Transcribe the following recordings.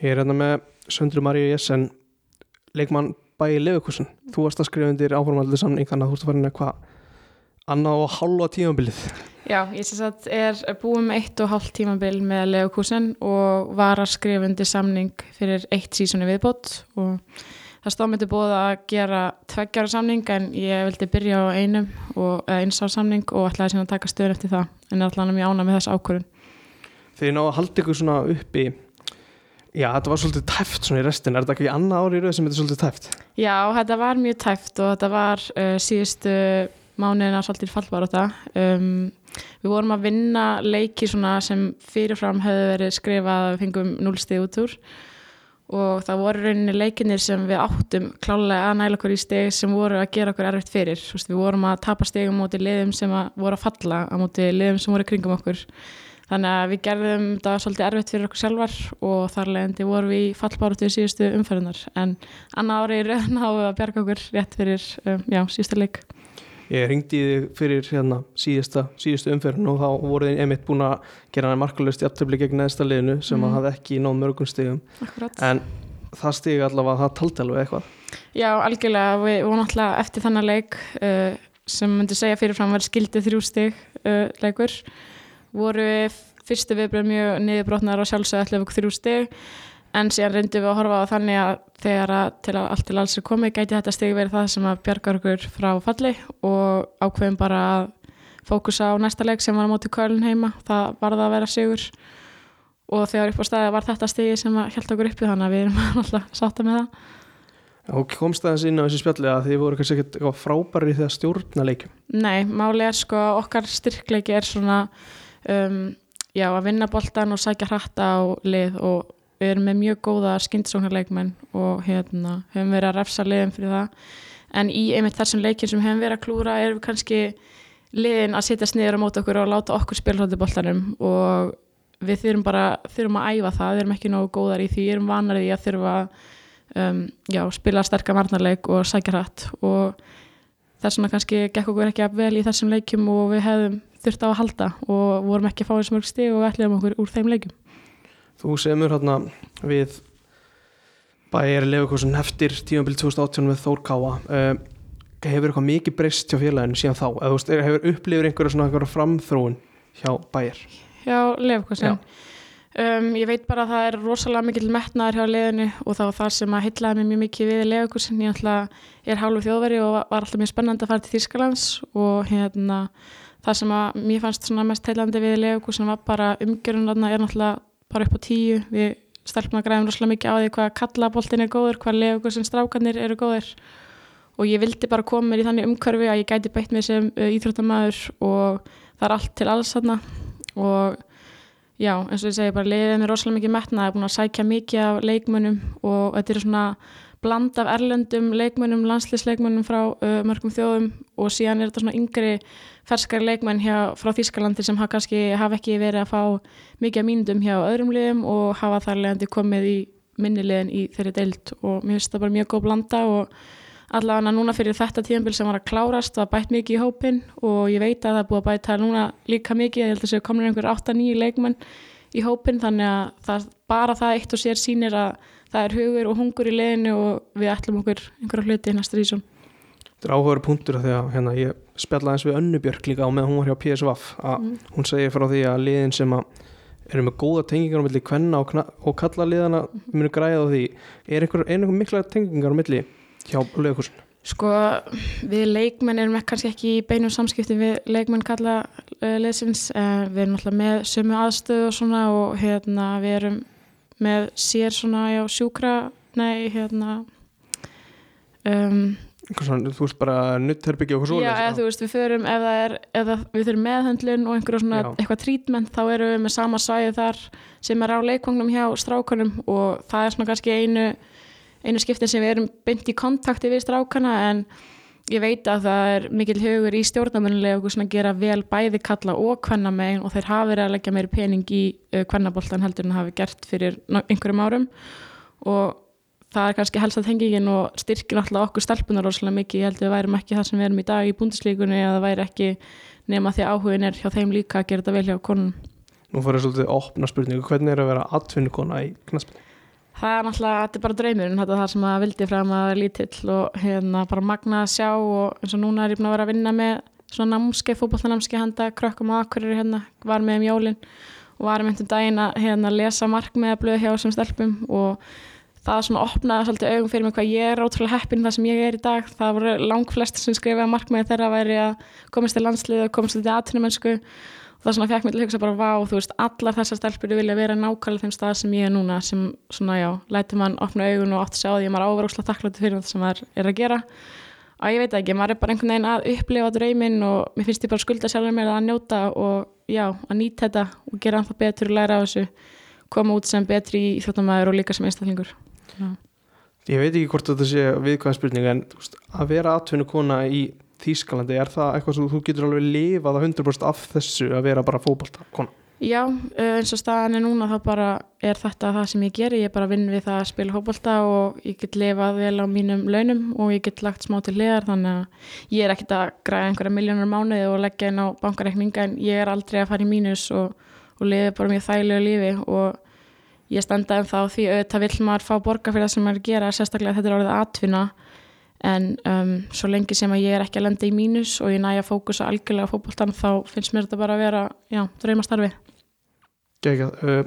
Ég er hérna með Söndru Maríu Jessen leikmann bæi Lefukusin þú varst að skrifa undir áformaldi samning þannig að þú ert að fara inn að hvað annað og hálfa tímabilið? Já, ég sem sagt er búið með eitt og hálft tímabil með Lefukusin og var að skrifa undir samning fyrir eitt sísoni viðbót og það stóð myndi búið að gera tveggjara samning en ég vildi byrja á einum og eins á samning og ætlaði síðan að taka stöður eftir það en er alltaf mjög ána með þess ákvörun Þegar ég náðu að halda ykkur svona uppi Já, þetta var svolítið tæft svona í restin er þetta ekki annað ári í rauð sem þetta er svolítið tæft? Já, þetta var mjög tæft og þetta var uh, síðustu mánuðina svolítið fallbar á þetta um, Við vorum að vinna leiki svona sem fyrirfram hefði verið skrifað að við fengum núlstið út úr. Og það voru rauninni leikinir sem við áttum klálega að næla okkur í steg sem voru að gera okkur erfitt fyrir. Vist, við vorum að tapa stegum mútið liðum sem voru að falla á mútið liðum sem voru kringum okkur þannig að við gerðum þetta svolítið erfitt fyrir okkur sjálfar og þar leðandi vorum við í fallbáratu í síðustu umferðunar en annar ári raun háum við að berga okkur rétt fyrir um, já, síðustu leik. Ég ringdi þig fyrir hérna síðusta, síðustu umferðin og þá voru þið einmitt búin að gera hann markalust í aftöfli gegn neðsta liðinu sem mm. hafði ekki náð mörgum stegum Akkurat. en það stegi allavega það taldi alveg eitthvað. Já, algjörlega, við vorum alltaf eftir þannig leik uh, sem myndi segja fyrirfram verið skildið þrjú steg uh, leikur voru fyrstu viðbröð mjög niðurbrotnar og sjálfsög allir við þrjú steg en síðan reyndum við að horfa á þannig að þegar að til að allt til alls er komið gæti þetta steg verið það sem að bjargar okkur frá falli og ákveðum bara að fókusa á næsta leik sem var á móti Köln heima, það var það að vera sigur. Og þegar upp á staði var þetta stegi sem held okkur uppi þannig að við erum alltaf sátta með það. Og komst aðeins inn á þessu spjalli að þið voru kannski ekkert frábæri þegar stjórna leikum Nei, máli er sko okkar styrkleiki er svona um, já, að vinna boltan og sækja hratta á lið og við erum með mjög góða skyndisóknarleikmenn og hérna hefum verið að refsa liðum fyrir það. En í einmitt þessum leikin sem hefum verið að klúra erum við kannski liðin að setja sniður á mót okkur og láta okkur spila hluti boltanum. Og við þurfum bara þurfum að æfa það, við erum ekki nógu góðar í því, við erum vanar í að þurfa um, já, spila sterkar varnarleik og sækja hratt. Og þess vegna kannski gekk okkur ekki að vel í þessum leikum og við hefðum þurft á að halda og vorum ekki að fá þessu mörg stig og ætliðum okkur úr þeim leikum Þú semur hérna við bæjar Lefukursun eftir tímanbíl 2018 við Þór Káa uh, hefur eitthvað mikið breyst hjá félaginu síðan þá, eða veist, hefur upplifur einhverja svona einhverja framþróun hjá bæjar Hjá Lefukursun um, Ég veit bara að það er rosalega mikil metnaður hjá liðinu og það var það sem að heitlaði mig mjög mikið við Lefukursun ég er hálfu þjóðveri og var alltaf mjög spennandi að fara til Þýskalands og hérna það sem að mér fannst mest heilandi við Lefukursun var bara umgjörun er náttúrulega bara upp á tíu. Við stelpum að græðum rosalega mikið á því hvað kallaboltin er góður, hvað lefugur sem strákanir eru góður og ég vildi bara koma mér í þannig umhverfi að ég gæti beitt mér sem uh, íþróttamæður og það er allt til alls þarna. Og já, eins og ég segi bara leiðið mér rosalega mikið metna, það er búin að sækja mikið af leikmönnum og þetta er svona bland af erlendum leikmönnum, landslisleikmönnum frá uh, mörgum þjóðum og síðan er þetta svona yngri ferskari leikmenn hjá, frá Þískalandi sem hafa kannski hafa ekki verið að fá mikið mínundum hjá öðrum liðum og hafa þar leðandi komið í minnilegin í þeirri deilt og mér finnst það bara mjög góð blanda og allavega núna fyrir þetta tíðanbíl sem var að klárast það bætt mikið í hópin og ég veit að það er búið að bæta núna líka mikið ég held að það komur einhver 8-9 leikmenn í hópin þannig að það, bara það eitt og sér sínir að það er hugur og hungur í leðinu og við ætlum okkur einhverja hluti í næsta rísum Þetta er áhugaður punktur að hérna, ég spjallaði eins við Önnubjörg líka á meðan hún var hjá PSVaf að mm. hún segir frá því að liðin sem að eru með góða tengingar á milli kvenna og, og kalla liðana mhm. munu græða á því er einhver, mikla tengingar á milli hjá lögkursun? Sko við leikmenn erum kannski ekki í beinum samskipti við leikmenn kalla uh, liðsins uh, við erum alltaf með sömu aðstöðu og svona og hérna við erum með sér svona já sjúkra nei hérna um Svona, þú veist bara nuttherbyggja og svona Já, eða, þú veist, við förum ef það er ef við þurfum meðhendlun og einhverja svona Já. eitthvað trítment, þá erum við með sama svæði þar sem er á leikvangnum hjá strákanum og það er svona kannski einu einu skiptin sem við erum byndi í kontakti við strákana en ég veit að það er mikil hugur í stjórnarmunlega og svona gera vel bæði kalla og hvenna megin og þeir hafi verið að leggja meiri pening í uh, hvennaboltan heldur en hafi gert fyrir einhverjum árum. Og það er kannski helst að tengingin og styrkir alltaf okkur stelpunar rosalega mikið, ég held að við værum ekki það sem við erum í dag í búndislíkunni eða það væri ekki nema því áhugin er hjá þeim líka að gera þetta vel hjá konun Nú fyrir svolítið að opna spurningu, hvernig er að vera atvinnukona í knaspinu? Það er náttúrulega, þetta er bara draumurinn, þetta er það sem að vildi frem að vera lítill og hérna bara magna að sjá og eins og núna er ég búin að vera að vinna með svona námskeið, fótballnámskeið handa krökkum og akkurir hérna, var með um jólinn og var með um daginn að hérna, lesa markmiðablöð hjá þessum stelpum og það svona opnaði svolítið augum fyrir mig hvað ég er ótrúlega heppin það sem ég er í dag. Það voru lang flest sem skrifaði markmiði þeirra að væri að komast til landslið og komast til atvinnumennsku og það svona fekk mér til að hugsa bara vá, þú veist, allar þessar stelpur vilja vera nákvæmlega þeim stað sem ég er núna sem svona já, læti mann opna augun og að sjá því að maður áverúslega þakkláttu fyrir það sem maður er að gera og ég veit ekki, maður er bara einhvern veginn að upplifa drauminn og mér finnst ég bara skulda sjálfur mér að njóta og já, að nýta þetta og gera það betur og læra á þessu koma út sem betri í þjóttamæður og líka sem einstaklingur Já. Ég veit ekki hvort þetta sé viðkvæðan spurning en að vera atvinnu kona í Þýskalandi, er það eitthvað sem þú getur alveg lifað að 100% af þessu að vera bara fókbalta kona? Já, eins og staðan er núna þá bara er þetta það sem ég ger ég er bara að vinna við það að spila fókbalta og ég get lifað vel á mínum launum og ég get lagt smá til liðar þannig að ég er ekkit að græða einhverja miljónur mánuði og leggja inn á bankareikninga en ég er aldrei að fara í mínus og, og lifi bara mjög þæglega lífi og ég standa en þá því auðvitað vill maður fá borga fyrir það sem maður gera sérstaklega þetta er orðið atvinna en um, svo lengi sem að ég er ekki að lenda í mínus og ég næja fókus að algjörlega fókbóltan þá finnst mér þetta bara að vera já, dröymastarfi uh,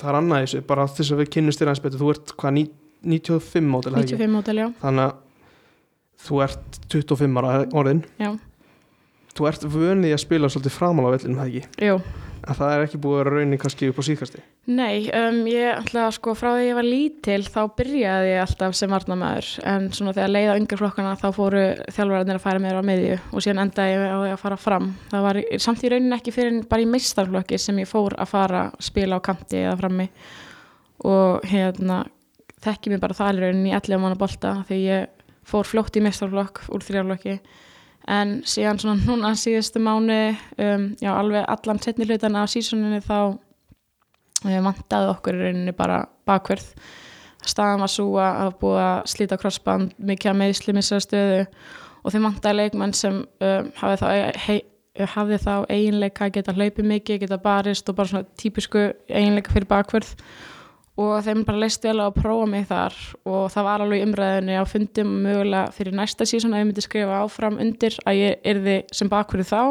Það er annað þessu, bara þess að við kynnumst þér aðeins betur, þú ert hvað 95 mótel 95 mótel, já. Þannig að þú ert 25 ára orðin. Já Þú ert vönið að spila svolítið framála vellin, það ekki? Jú. Að það er ekki búið að vera raunin kannski upp á síkasti Nei, um, ég alltaf sko frá því ég var lítil þá byrjaði ég alltaf sem varnamæður en svona þegar leiða yngur flokkana þá fóru þjálfverðarnir að færa mér á miðju og síðan endaði ég á því að fara fram. Það var samt í raunin ekki fyrir bara í meistarflokki sem ég fór að fara að spila á kanti eða frammi. Og hérna þekki mér bara það í raunin í 11 manna bolta því ég fór fljótt í meistarflokk úr þrjárflokki en síðan svona núna síðustu mánu um, já alveg allan setni hlutan af sísoninni þá um, vantaði okkur í rauninni bara bakverð staðan var svo að hafa búið að slíta crossband mikið að meðsli missaða stöðu og þeim vantaði leikmenn sem um, hafið þá hei, hafði þá eiginleika geta hlaupið mikið, geta barist og bara svona típisku eiginleika fyrir bakverð og þeim bara leist vel á að prófa mig þar. Og það var alveg umræðinni á fundum mögulega fyrir næsta sísón að ég myndi skrifa áfram undir að ég erði sem bakverð þá.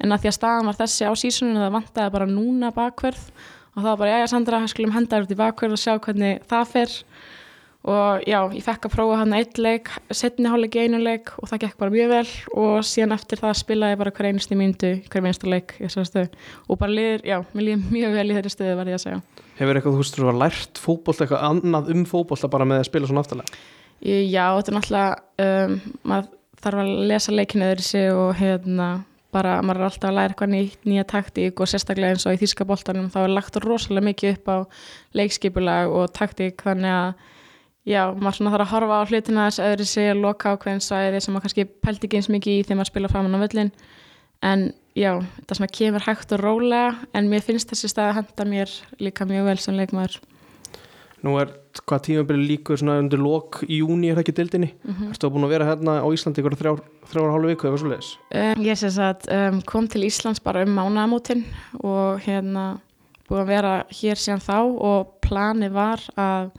En að því að staðan var þessi á sísóninu það vantaði bara núna bakverð og það var bara já já Sandra, skulum henda þér út í bakverð og sjá hvernig það fer og já, ég fekk að prófa hann eitt leik setni hálfleik í einu leik og það gekk bara mjög vel. Og síðan eftir það spilaði ég bara hver einstu myndu, hver einstu leik og bara liður, já, mér líður mjög vel í þeirri stöðu var ég að segja. Hefur eitthvað, þú veist, þú var lært fókbólt eitthvað annað um fókbólta bara með að spila svona aftalega? Já, þetta er náttúrulega um, maður þarf að lesa leikinu öðru sig og hérna bara, maður er alltaf að læra eitthvað nýtt, nýja taktík og sérstaklega eins og í þýskabóltanum þá er lagt rosalega mikið upp á leikskipulag og taktík þannig að já, maður svona þarf að horfa á hlutina þess öðru sig að loka á hvern sæði sem maður kannski pælti ekki eins mikið í þegar maður spila fram á völlin en já, þetta svona kemur hægt og rólega en mér finnst þessi stað að henda mér líka mjög vel sem leikmaður Nú er hvað tímabili líkur svona undir lok í júni er það ekki dildinni mm -hmm. Erstu að búin að vera hérna á Íslandi ykkur þrjár, þrjár hálfu viku eða svo leiðis? Um, ég sé að um, kom til Íslands bara um mánamótin og hérna búin að vera hér síðan þá og plani var að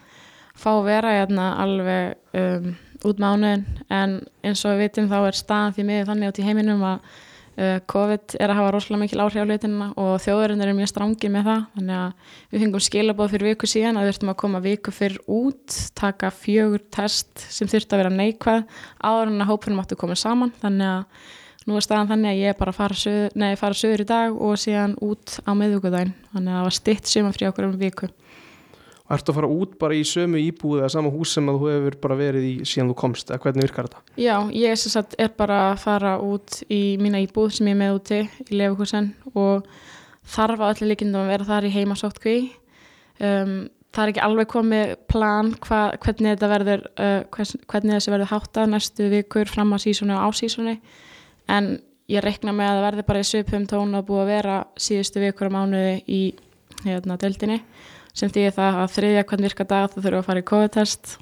fá vera hérna alveg um, út mánuðin en eins og við vitum þá er staðan því miður þannig átt í heiminum að uh, COVID er að hafa rosalega mikil áhrif á hlutinna og þjóðurinn er mjög strángir með það. Þannig að við fengum skilabóð fyrir viku síðan að við þurftum að koma viku fyrir út taka fjögur test sem þurfti að vera neikvæð áður en að hópunum áttu að koma saman. Þannig að nú er staðan þannig að ég er bara að fara söður, nei, fara söður í dag og síðan út á miðugudaginn þannig að það var stitt suma frí okkur um viku Ertu að fara út bara í sömu íbúið eða sama hús sem að þú hefur bara verið í síðan þú komst, eða hvernig virkar þetta? Já, ég sagt, er bara að fara út í mína íbúð sem ég er með úti í lefukúsen og þarf á allir líkindum að vera þar í heimasóttkví. Um, það er ekki alveg komið plan hva, hvernig þetta verður uh, hvers, hvernig þessi verður háttað næstu vikur fram á sísónu og á sísónu en ég rekna með að það verður bara í söpum tón að búa að vera síðustu vikur á mánuði í hérna, deildinni sem því það að þriðja hvern virka dag þú þurfum að fara í COVID-test.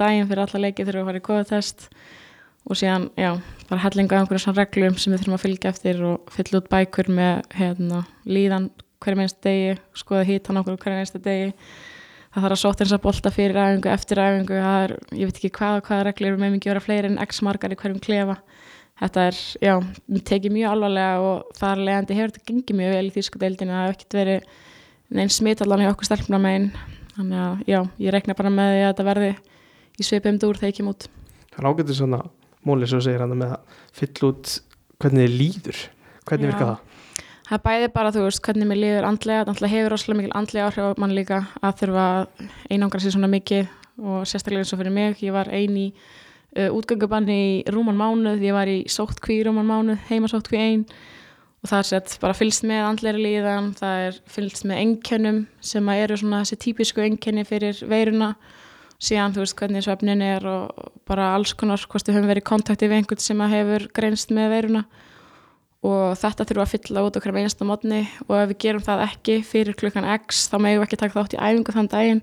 Daginn fyrir alla leiki þurfum að fara í COVID-test. Og síðan, já, bara hellinga einhverjum svona reglum sem við þurfum að fylgja eftir og fylla út bækur með hérna, líðan hverjum einstu degi, skoða hítan okkur hverjum einstu degi. Það þarf að sóta eins að bolta fyrir æfingu, eftir æfingu. Er, ég veit ekki hvað og hvaða reglur með mikið vera fleiri en x margar í hverjum klefa. Þetta er, já, mér tekið mjög alvarlega og það er leiðandi hefur þetta gengið mjög vel í þýsku deildinu, það hefur ekkert verið neins smitallan í okkur stelpna megin. Þannig að, já, ég rekna bara með því að þetta verði í svipum dúr þegar ég kem út. Það er ágætið svona móli sem þú segir hann með að fylla út hvernig þið líður. Hvernig Já. virka það? Það er bæði bara, þú veist, hvernig mér líður andlega, það hefur rosalega mikil andlega áhrif á mann líka að þurfa einangra sér svona mikið og sérstaklega eins og fyrir mig, ég var ein í uh, útgöngubanni í rúman mánuð, ég var í sóttkví í rúman mánuð, heima sóttkví ein og það er sett bara fylgst með andlega líðan, það er fylgst með einkennum sem eru svona þessi típisku einkenni fyrir veiruna. Síðan þú veist hvernig svefnin er og bara alls konar hvort við höfum verið í kontakti við einhvern sem hefur greinst með veiruna. Og þetta þurfum að fylla út okkur með einasta mótni og ef við gerum það ekki fyrir klukkan x þá megum við ekki taka þátt í æfingu þann daginn.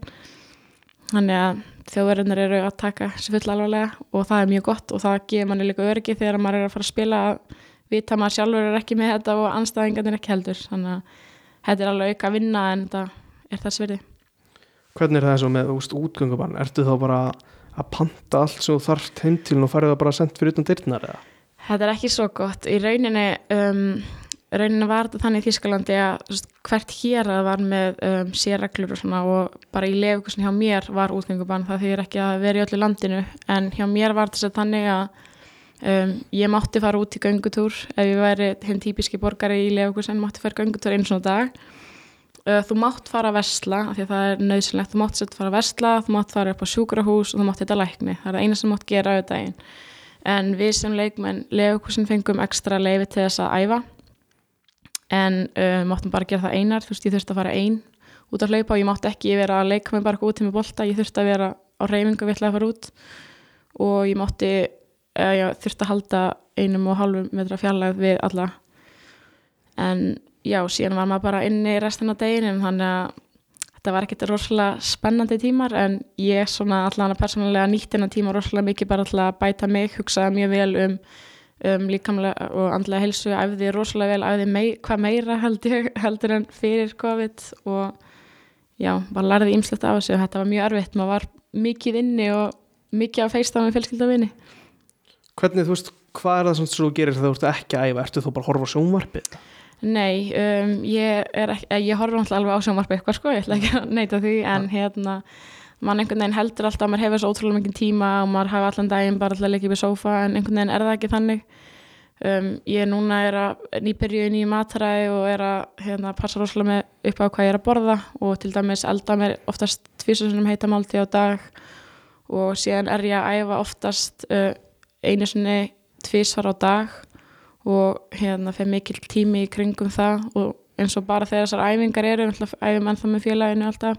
Þannig að þjóðverðinir eru að taka sér fulla alvarlega og það er mjög gott og það gefur manni líka öryggi þegar maður er að fara að spila að vita að maður sjálfur er ekki með þetta og anstæðingarnir ekki heldur þannig að þetta er alveg auka að vinna en þetta er þess verði Hvernig er það eins og með úst, útgöngubann? Ertu þá bara að panta allt sem þú þarft heim til og farið það bara sendt fyrir utan dyrnar eða? Þetta er ekki svo gott. Í rauninni, um, rauninni var þetta þannig í Þískalandi að hvert hér að var með um, sérreglur og svona og bara í lefukusin hjá mér var útgöngubann það þýðir ekki að vera í öllu landinu en hjá mér var þess að þannig að um, ég mátti fara út í göngutúr. Ef ég væri hinn típiski borgari í lefukusin, mátti fara göngutúr einu svona dag. Uh, þú mátt fara að versla af því að það er nöðsynlegt, þú mátt sett fara að versla þú mátt fara upp á sjúkrahús og þú mátt þetta lækni. Það er það eina sem mátt gera auðvitað daginn. En við sem leikmenn lefukursin fengum ekstra leifi til þess að æfa. En uh, máttum bara gera það einar. Þú veist ég þurfti að fara ein út að hlaupa og ég mátti ekki vera að leika mig bara út til mig bolta, ég þurfti að vera á reyfingu og og ég mátti ég þurfti að halda einum og halvum metra fjarlæð við alla en já, síðan var maður bara inni restin af deginum þannig að þetta var ekkert rosalega spennandi tímar en ég svona allavega persónulega nýtt innan tíma rosalega mikið bara alltaf að bæta mig, hugsaði mjög vel um, um líkamlega og andlega helsu, æfði rosalega vel, æfði mei, hvað meira held ég, heldur en fyrir COVID og já, bara lærði ímslegt af þessu og þetta var mjög erfitt, maður var mikið inni og mikið að feista með fjölskyldavinni. Hvernig, þú veist, hvað er það sem þú gerir þegar þú ert ekki að æfa? Ertu þú bara að horfa á sjónvarpið? Nei, um, ég, ekki, ég horfa alveg á sjónvarpi eitthvað sko, ég ætla ekki að neita því en hérna, mann einhvern veginn heldur alltaf að maður hefur svo ótrúlega mikið tíma og maður hafa allan daginn bara alltaf leikið við sófa en einhvern veginn er það ekki þannig um, ég núna er að nýbyrju í nýju mataræði og er að hérna, passa rosalega með upp á hvað ég er að borða og til dæmis elda mér oftast tvísasunum heita málti á dag og síðan er ég að æfa oftast uh, einu sinni tvísvar á dag og hérna fyrir mikil tími í kringum það og eins og bara þegar þessar æfingar eru, æfum ennþá með félaginu alltaf,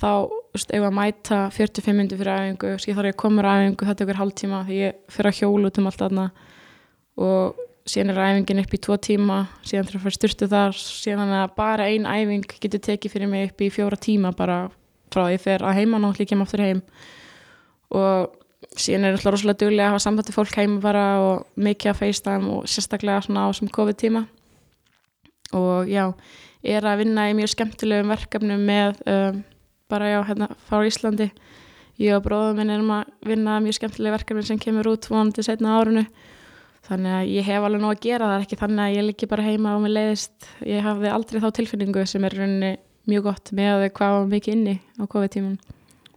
þá ef að mæta 45 minnir fyrir æfingu síðan þarf ég að koma á æfingu, þetta er ykkur hálftíma því ég fyrir að hjólu út um allt aðna og síðan er æfingin upp í tvo tíma, síðan þarf að fara styrtu þar síðan að bara ein æfing getur tekið fyrir mig upp í fjóra tíma bara frá því þegar að heima náttúrulega ég kem aftur heim og síðan er alltaf rosalega duglega að hafa sambandi fólk heima bara og mikið að FaceTime og sérstaklega svona á sem COVID tíma og já, ég er að vinna í mjög skemmtilegum verkefnum með um, bara já, hérna frá Íslandi. Ég og bróðum minn erum að vinna mjög skemmtileg verkefni sem kemur út vonandi setna árunu þannig að ég hef alveg nóg að gera það ekki þannig að ég liggi bara heima og mér leiðist. Ég hafði aldrei þá tilfinningu sem er rauninni mjög gott með að hvað var mikið inni á COVID-tímun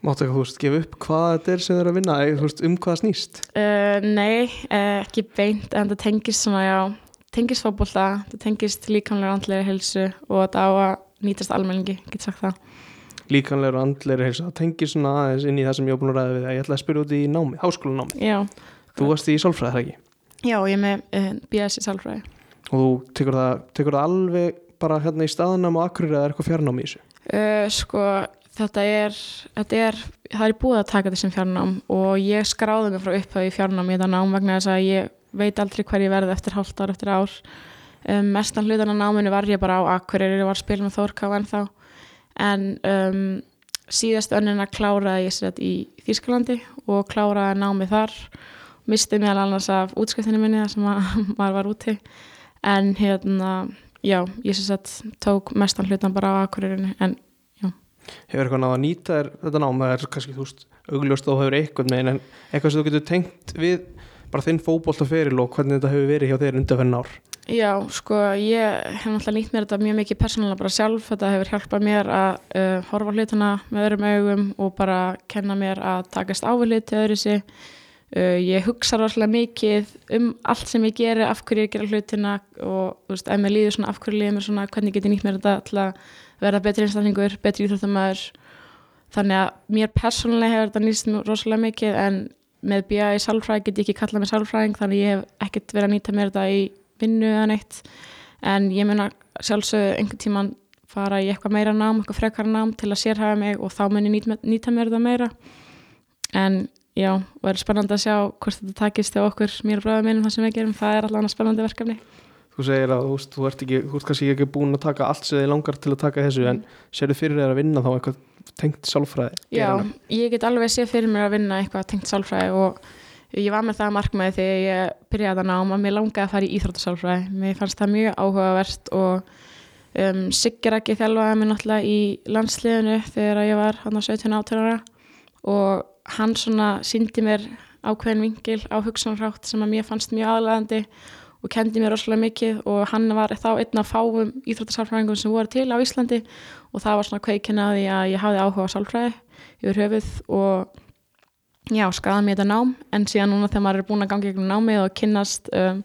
Máttu ekki, þú veist, gefa upp hvað þetta er sem þið er að vinna, eða, þú veist, um hvað snýst? Uh, nei, uh, ekki beint en það tengist svona, já tengist fótbolta, það tengist líkamlega andlega helsu og þetta á að nýtast almenningi, get sagt það Líkanlegur og andleiri helsa, það tengir svona aðeins inn í það sem ég búin að ræða við það, ég ætla að spyrja út í námi, háskólanámi Já, Þú varst í sálfræði, það ekki? já ég með uh, BS í sálfræði Og þú tekur það, tekur það alveg bara hérna í staðnám og akkurir eða er eitthvað fjarnám í þessu? uh, Sko, þetta er, þetta er það er búið að taka þetta sem fjarnám og ég skráði mig frá upphau í fjarnám í þetta nám vegna þess að ég veit aldrei hver ég verði eftir hálft ár eftir ár. Um, mestan hlutan á náminu var ég bara á Akureyri ég var að spila með Þórká en þá en um, síðast önnina kláraði ég sér í Þýskalandi og kláraði námi þar. Misti meðal annars af útskriftinu minni þar sem að, maður var úti. En hérna, já, ég sér sett tók mestan hlutan bara á Akureyri en Hefur eitthvað náða að nýta þér þetta nám? Það er kannski þú veist augljóst að þú hefur eitthvað með en eitthvað sem þú getur tengt við bara þinn fótboltaferil og hvernig þetta hefur verið hjá þér undanferðin ár? Já, sko, ég hef náttúrulega nýtt mér þetta mjög mikið persónulega bara sjálf, þetta hefur hjálpað mér að uh, horfa hlutuna með öðrum augum og bara kenna mér að takast ávilið til öðru sig uh, ég hugsa rosalega mikið um allt sem ég geri, af hverju ég gera hlutina og, þú veist, ef mér líður svona af hverju líður mér svona, hvernig get verða betri einstaklingur, betri íþróttamæður þannig að mér persónulega hefur þetta nýst rosalega mikið en með BA í sálfræði get ég ekki kallað mig sálfræðing þannig ég hef ekkert verið að nýta mér þetta í vinnu eða neitt. En ég mun að sjálfsögðu einhvern tíman fara í eitthvað meira nám, eitthvað frekara nám til að sérhafa mig og þá mun ég nýta, mér þetta meira. En já, og er spennandi að sjá hvort þetta takist til okkur, mér og bráðum minnum það sem við gerum, það er allavega spennandi verkefni Þú segir að þú þú ert, ekki, þú ert kannski ekki búin að taka allt sem þið langar til að taka þessu en sérðu fyrir þér að vinna þá eitthvað tengt sálfræði? Já, ég get alveg séð fyrir mér að vinna eitthvað tengt sálfræði og ég var með það markmaði þegar ég byrjaði að náma, mér langaði að fara í íþróttasálfræði, mér fannst það mjög áhugavert og um, Sigur ekki þjálfaði mér náttúrulega í landsliðinu þegar ég var hann á 17 átörnara og hann svona síndi mér ákveðin vingil á hugsanrátt sem að mér fannst mjög aðlæðandi og kendi mér rosalega mikið og hann var þá einn af fáum íþróttasálfræðingum sem voru til á Íslandi og það var svona kveikina að ég hafði áhuga á sálfræði yfir höfuð og já, skaða mér þetta nám. En síðan núna þegar maður er búin að ganga ykkur námið og kynnast um,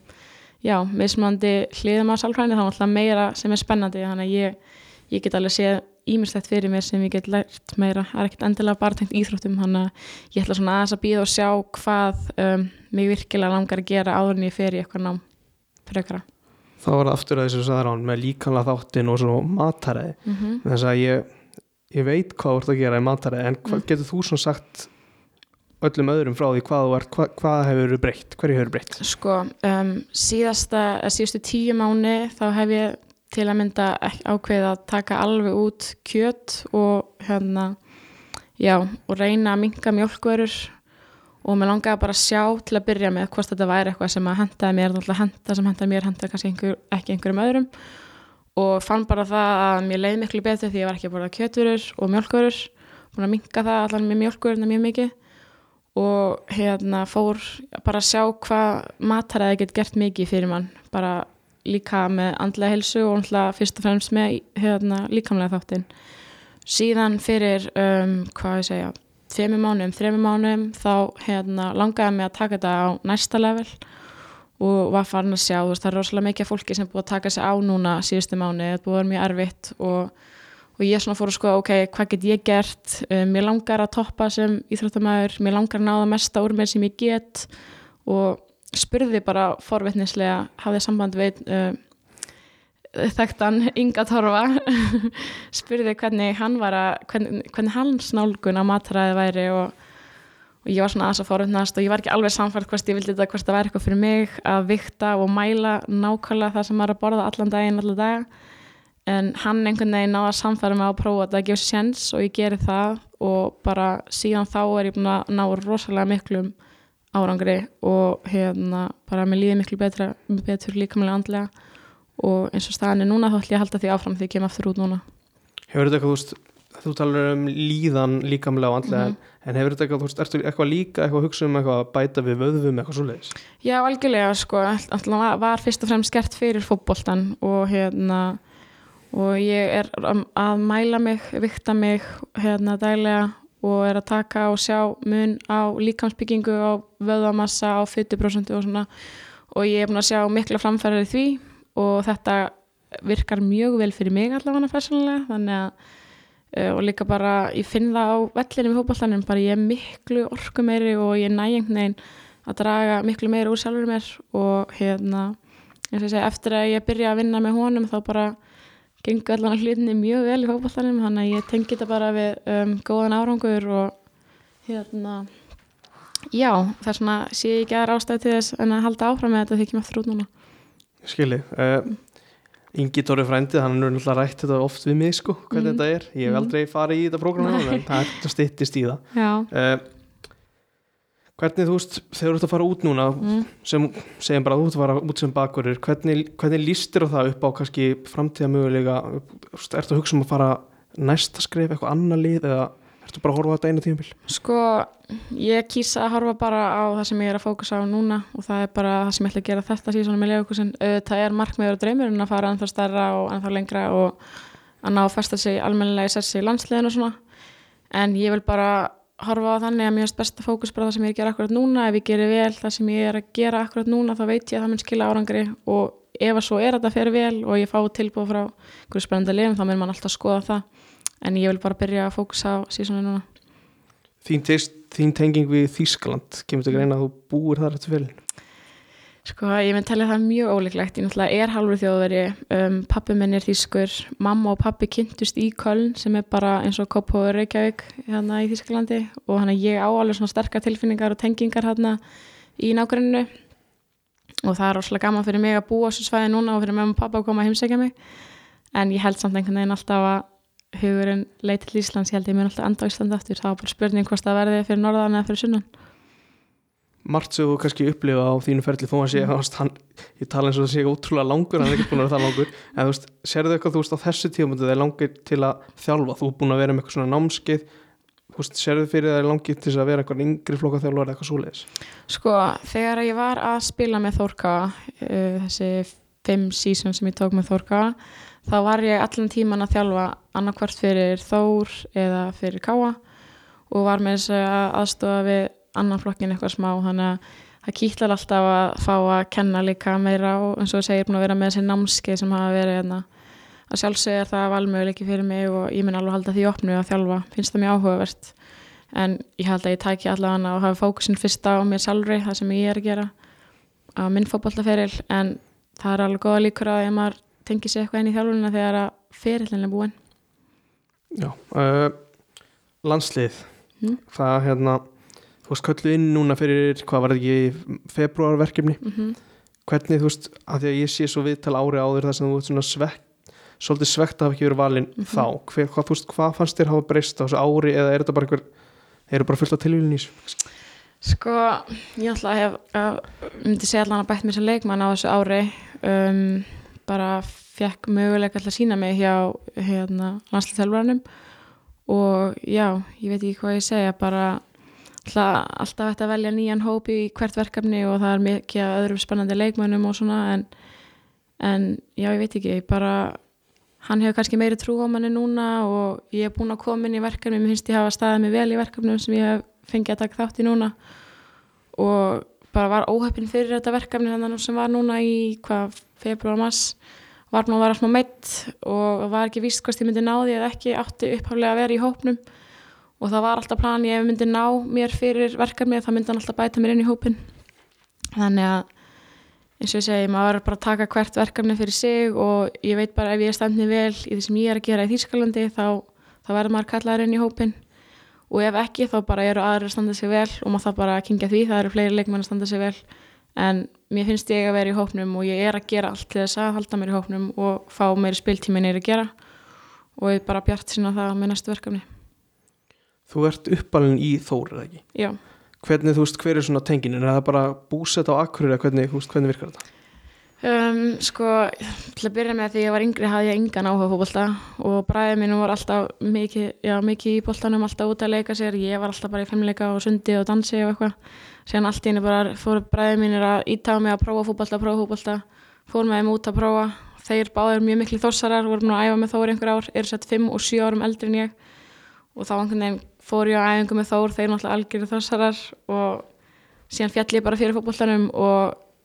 já, mismunandi hliðum á sálfræðinu þá er alltaf meira sem er spennandi. Þannig að ég, ég get alveg séð ímestætt fyrir mér sem ég get lært meira. Það er ekkert endilega bara tengt íþróttum þannig að ég ætla svona aðeins að býða og sjá hvað um, mig virkilega langar að gera áður en ég fer í eitthvað nám frekara þá var það aftur að þessu sagður án með líkanlega þáttin og svona mataræði mm -hmm. þess að ég, ég veit hvað þú ert að gera í mataræði en hvað mm. getur þú svona sagt öllum öðrum frá því hvað þú ert hvað, hvað hefur breytt, hverju hefur breytt sko, um, síðasta síðustu tíu mánu þá hef ég til að mynda ákveð að taka alveg út kjött og hérna já, og reyna að minga mjölkverur og mér langaði bara að sjá til að byrja með hvort þetta væri eitthvað sem að hendaði mér alltaf henda sem hendaði mér, hendaði kannski einhver, ekki einhverjum öðrum. Og fann bara það að mér leiði miklu betur því ég var ekki að borða kjöturur og mjölkurur búin að minga það allar með mjölkururna mjög mikið. Og hérna fór bara að sjá hvað mataræði get gert mikið fyrir mann. Bara líka með andlega helsu og alltaf fyrst og fremst með hérna, líkamlega þáttinn. Síðan fyrir um, hvað ég segja þremi mánum, þremi mánum þá hérna, langaði mig að taka þetta á næsta level og var farin að sjá, veist, það er rosalega mikið fólki sem búið að taka sig á núna síðustu mánu, þetta búið að vera mjög erfitt og, og ég svona fór að skoða, ok, hvað get ég gert, um, mér langar að toppa sem íþróttamæður, mér langar að náða mesta úr mér sem ég get og spurði bara forvittnislega, hafði samband við um, þekktan Inga Torfa spurði hvernig hann var að hvernig, hvernig hans nálgun á matræði væri og, og ég var svona aðs að fóröndnast og ég var ekki alveg samfært hvort ég vildi þetta hvort það væri eitthvað fyrir mig að vikta og mæla nákvæmlega það sem maður er að borða allan daginn allan dag en hann einhvern veginn náða að samfæra mig að prófa að gefa sér sjens og ég geri það og bara síðan þá er ég búin að ná rosalega miklum árangri og hérna bara mér líði miklu betra, betur líkamlega andlega og eins og staðan er núna þá ætlum ég að halda því áfram því ég kem aftur út núna Hefur þetta eitthvað, þú talar um líðan líkamlega og andlega mm -hmm. en hefur þetta eitthvað, þú veist, ertu eitthvað líka eitthvað að hugsa um eitthvað að bæta við vöðvum eitthvað svo leiðis? Já, algjörlega, sko alltaf var fyrst og fremst gert fyrir fótboltan og hérna og ég er að mæla mig vikta mig hérna dælega og er að taka og sjá mun á líkamsbyggingu, á vöðamassa á 40% og svona og ég er búin að sjá mikla framfærið því og þetta virkar mjög vel fyrir mig allavega færsónulega þannig að uh, og líka bara ég finn það á vellinu við hópallanum bara ég er miklu orku meiri og ég næ einhvern veginn að draga miklu meiri úr sjálfur mér. Og hérna eins og ég segi eftir að ég byrja að vinna með honum þá bara gengur allavega hlutinni mjög vel í hópallanum þannig að ég tengi þetta bara við um, góðan árangur og hérna já það er svona sé ég ekki aðra ástæði til þess en að halda áfram með þetta því ekki með þrút núna skilji uh, Ingi Tóri frændið, hann er náttúrulega rætt þetta oft við mig sko, hvernig mm. þetta er ég hef mm. aldrei farið í þetta prógram en það er stittist í það uh, hvernig þú veist þegar þú ert að fara út núna mm. sem segjum bara að þú ert að fara út sem bakverður hvernig, hvernig lístir það upp á kannski framtíða mögulega, ert að hugsa um að fara næsta skrif, eitthvað annar lið eða ertu bara að horfa þetta eina tímabil? Sko, ég kýsa að horfa bara á það sem ég er að fókusa á núna og það er bara það sem ég ætla að gera þetta síðan með leikusin. Það er markmiður og draumur en að fara ennþá starra og ennþá lengra og að ná að festa sig almennilega í sessi í landsliðinu og svona. En ég vil bara horfa á þannig að mér finnst besta fókus bara það sem ég er að gera akkurat núna. Ef ég gerir vel það sem ég er að gera akkurat núna þá veit ég að það mun skila árangri og ef að svo er þetta fyrir vel og ég fá tilbúið frá hverju spennandi lifum þá mun mann alltaf skoða það en ég vil bara byrja að fókusa á sísónu núna. Þín, teist, þín tenging við Þískaland kemur þetta greina að þú búir þar eftir fylgin? Sko ég myndi talja það mjög ólíklegt. Ég náttúrulega er halvur þjóðveri. Um, pappi minn er þýskur, mamma og pappi kynntust í Köln sem er bara eins og Kópáður Reykjavík hérna í Þískalandi og hann að ég á alveg svona sterkar tilfinningar og tengingar hérna í nákvæmnu og það er óslega gaman fyrir mig að búa á þessu svæði núna og fyrir mig og pappa að koma að heimsækja mig. En ég held samt einhvern veginn alltaf að hugurinn leið til Íslands, ég held ég mér alltaf enda á Íslandi aftur, það var bara spurning hvort það verði fyrir norðan eða fyrir sunnan Mart sem þú kannski upplifa á þínu ferli þó að sé, mm. hann, ég tala eins og það sé ótrúlega langur, hann er ekki búin að vera það langur en þú veist, sérðu eitthvað þú veist á þessu tíum það er langir til að þjálfa, þú er búin að vera með eitthvað svona námskeið Veist, sérðu fyrir það er langið til að vera einhvern yngri flokka þjálfur eða eitthvað svoleiðis? Sko, þegar ég var að spila með Þórka uh, þessi fimm sísum sem ég tók með Þórka þá var ég allan tíman að þjálfa annarkvært fyrir Þór eða fyrir Káa og var með þess að aðstofa við annan flokkin eitthvað smá þannig að það kýtlar alltaf að fá að kenna líka meira og eins og það segir búin að vera með þessi námskeið sem hafa verið hérna. Að sjálfsög er það valmöguleiki fyrir mig og ég mun alveg halda því opnu að þjálfa, finnst það mjög áhugavert. En ég held að ég tæki allavega og hafa fókusin fyrst á mér sjálfri það sem ég er að gera á minn fókbaltaferil en það er alveg goða líkur að ég maður tengi sér eitthvað inn í þjálfunina þegar að ferillinlega búin Já, uh, landslið mm. það hérna þú veist, köllu inn núna fyrir hvað var þetta ekki, februarverkefni mm -hmm. hvernig þú veist, að því að ég sé svo viðtal ári áður þar sem þú ert svona svekk svolítið svegt að hafa ekki verið valinn mm -hmm. þá Hver, hvað, veist, hvað fannst þér hafa breyst á þessu ári eða er þetta bara einhver eru bara fullt í þessu Sko, ég ætla að hef uh, myndi segja allan að bætt mér sem leikmann á þessu ári um, bara fekk möguleika alltaf að sína mig hjá hérna, landslýþjálfurannum og já, ég veit ekki hvað ég segja bara alltaf, ætti að velja nýjan hóp í hvert verkefni og það er mikið að öðrum spennandi leikmannum og svona en, en já, ég veit ekki, bara hann hefur kannski meiri trú á manni núna og ég hef búin að koma inn í verkefni mér finnst ég hafa staðið mig vel í verkefnum sem ég hef fengið að taka þátt í núna. Og bara var óhefpin fyrir þetta verkefni þannig sem var núna í hvað februar mass var nú að vera smá meitt og var ekki víst hvort ég myndi ná því eða ekki átti upphaflega að vera í hópnum. Og það var alltaf plan ég myndi ná mér fyrir verkefni þá myndi hann alltaf bæta mér inn í hópin þannig að eins og ég segi, maður bara taka hvert verkefni fyrir sig og ég veit bara ef ég er standnið vel í því sem ég er að gera í Þýskalandi þá, þá verður maður kallaður inn í hópin og ef ekki þá bara eru aðrir að standa sig vel og maður þá bara að kingja því, það eru fleiri leikmenn að standa sig vel. En mér finnst ég að vera í hópnum og ég er að gera allt til þess að halda mér í hópnum og fá meiri spiltími neyri að gera. Og ég bara bjart sína það með næstu verkefni. Þú ert uppalinn í Þóri, ekki? Já. Hvernig þú veist, hver er svona tengin er það bara búsett á akkur eða hvernig, hvernig virkar þetta? Um, sko, til að byrja með því ég var yngri hafði ég engan áhuga fólkbólta og bræðið mínu var alltaf mikið, já, mikið í bóltanum, alltaf út að leika sér. Ég var alltaf bara í femleika og sundi og dansi og eitthvað, séðan allt í henni bara fór bræðið mínu að ítaða mig að prófa fólkbólta, prófa fólkbólta, fór með þeim út að prófa. Þeir báður mjög miklu þossarar voru að æfa með þóri einhver ár, eru sett 5 og 7 árum eldri en ég. Og þá einhvern veginn fór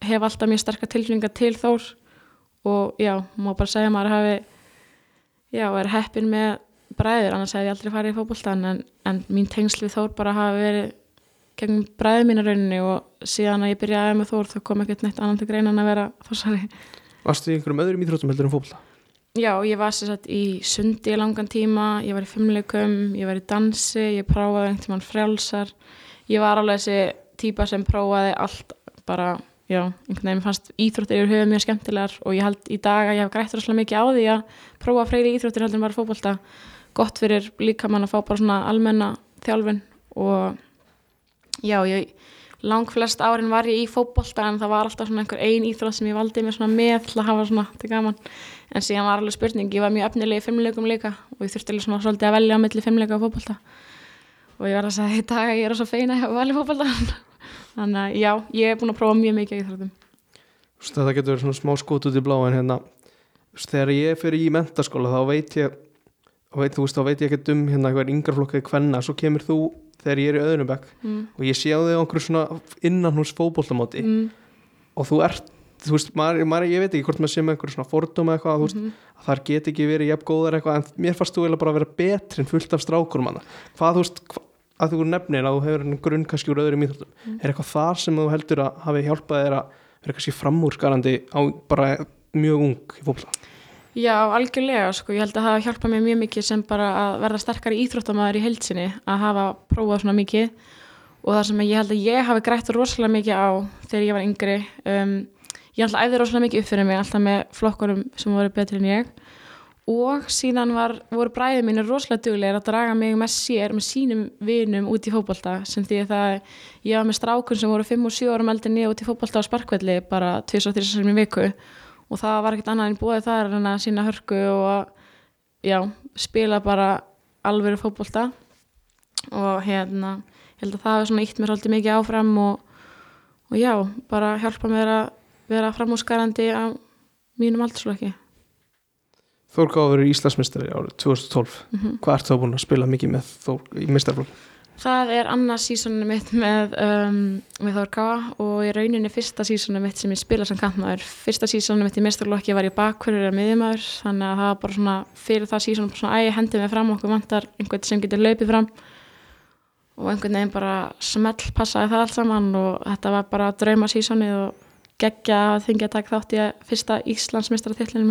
hef alltaf mjög starka tilfninga til Þór og já, má bara segja að maður hafi já, er heppin með bræður, annars hef ég aldrei farið í fólkbóltan en, en mín tengsl við Þór bara hafi verið gegn bræðu mínu rauninni og síðan að ég byrjaði með Þór þá kom ekkert neitt annan til greinan að vera þossari Varstu í einhverjum öðrum íþróttum heldur en fólkbólta? Já, ég var sérsagt í sundi í langan tíma, ég var í fimmleikum, ég var í dansi, ég prófaði einhvern tíman frjálsar. Ég var alveg þessi típa sem prófaði allt bara, já, einhvern veginn fannst íþróttir yfir höfuð mjög skemmtilegar og ég held í dag að ég hef grætt rosalega mikið á því að prófa freyri íþróttir heldur en bara fókbalta. Gott fyrir líka mann að fá bara svona almenna þjálfin og já, ég lang flest árin var ég í fótbolta en það var alltaf svona einhver ein íþrótt sem ég valdi mér svona með til að hafa svona til gaman. En síðan var alveg spurning, ég var mjög efnileg í fimmleikum líka og ég þurfti svona svolítið að velja á milli fimmleika og fótbolta. Og ég var að segja í dag að ég er svo feina að velja fótbolta þannig að já, ég er búin að prófa mjög mikið í íþróttum Þetta getur verið svona smá skot út í blá en hérna, þegar ég fyrir í mentaskóla þá veit ég veit, þú veist, þá veit ég ekki um hérna hver yngarflokkaði hvenna, svo kemur þú þegar ég er í öðrum bekk mm. og ég sé á þig einhverju svona innan hús fótbollamáti mm. og þú ert, þú veist, maður, maður, ég veit ekki hvort maður sé með einhverju svona fordóma eitthvað, þú veist, Mm að þar get ekki verið jafn góðar eitthvað, en mér fannst þú eiginlega bara að vera betri en fullt af strákur manna hvað þú veist, hva, að þú nefnir að þú hefur grunn kannski úr öðrum íþróttum. Mm. er eitthvað þar sem þú heldur að hafi hjálpað þér að vera kannski framúrskarandi á bara mjög ung í fólkla Já, algjörlega, sko, ég held að hafa hjálpað mér mjög mikið sem bara að verða sterkari íþróttamæður í heilsinni að hafa prófað svona mikið. Og það sem ég held að ég hafi grætt rosalega mikið á þegar ég var yngri um, ég held að æfði rosalega mikið upp fyrir mig alltaf með flokkurum sem voru betri en ég og síðan var, voru bræðið mínir rosalega duglegir að draga mig með sér með sínum vinum út í fótbolta sem því að það, ég var með strákun sem voru 5 og 7 árum eldir niður út í fótbolta á sparkvelli bara 2-3 sem í viku. Og það var ekkert annað en búið þar en að sína hörku og já, spila bara alvöru fótbolta. Og hérna held að það hefur svona ítt mér svolítið mikið áfram og, og já, bara hjálpa mér að vera framúskarandi á mínum aldursflokki Þórká verið Íslandsmyndstari árið 2012 mm hvað ert þá búin að spila mikið með Þór í mistarflokk Það er annað sísónu mitt með, um, með Þórkáa og í rauninni fyrsta sísónu mitt sem ég spila sem kantmaður. Fyrsta sísónu mitt í mestarlokki var ég bakhverjur að miðjumæður þannig að það var bara svona fyrir það sísónu bara svona æg hendið mig fram okkur vantar einhvern sem getur löpið fram. Og einhvern veginn bara smell passaði það allt saman og þetta var bara drauma sísónu og geggja að þingja að taka þátt í að fyrsta Íslandsmeistaratillinu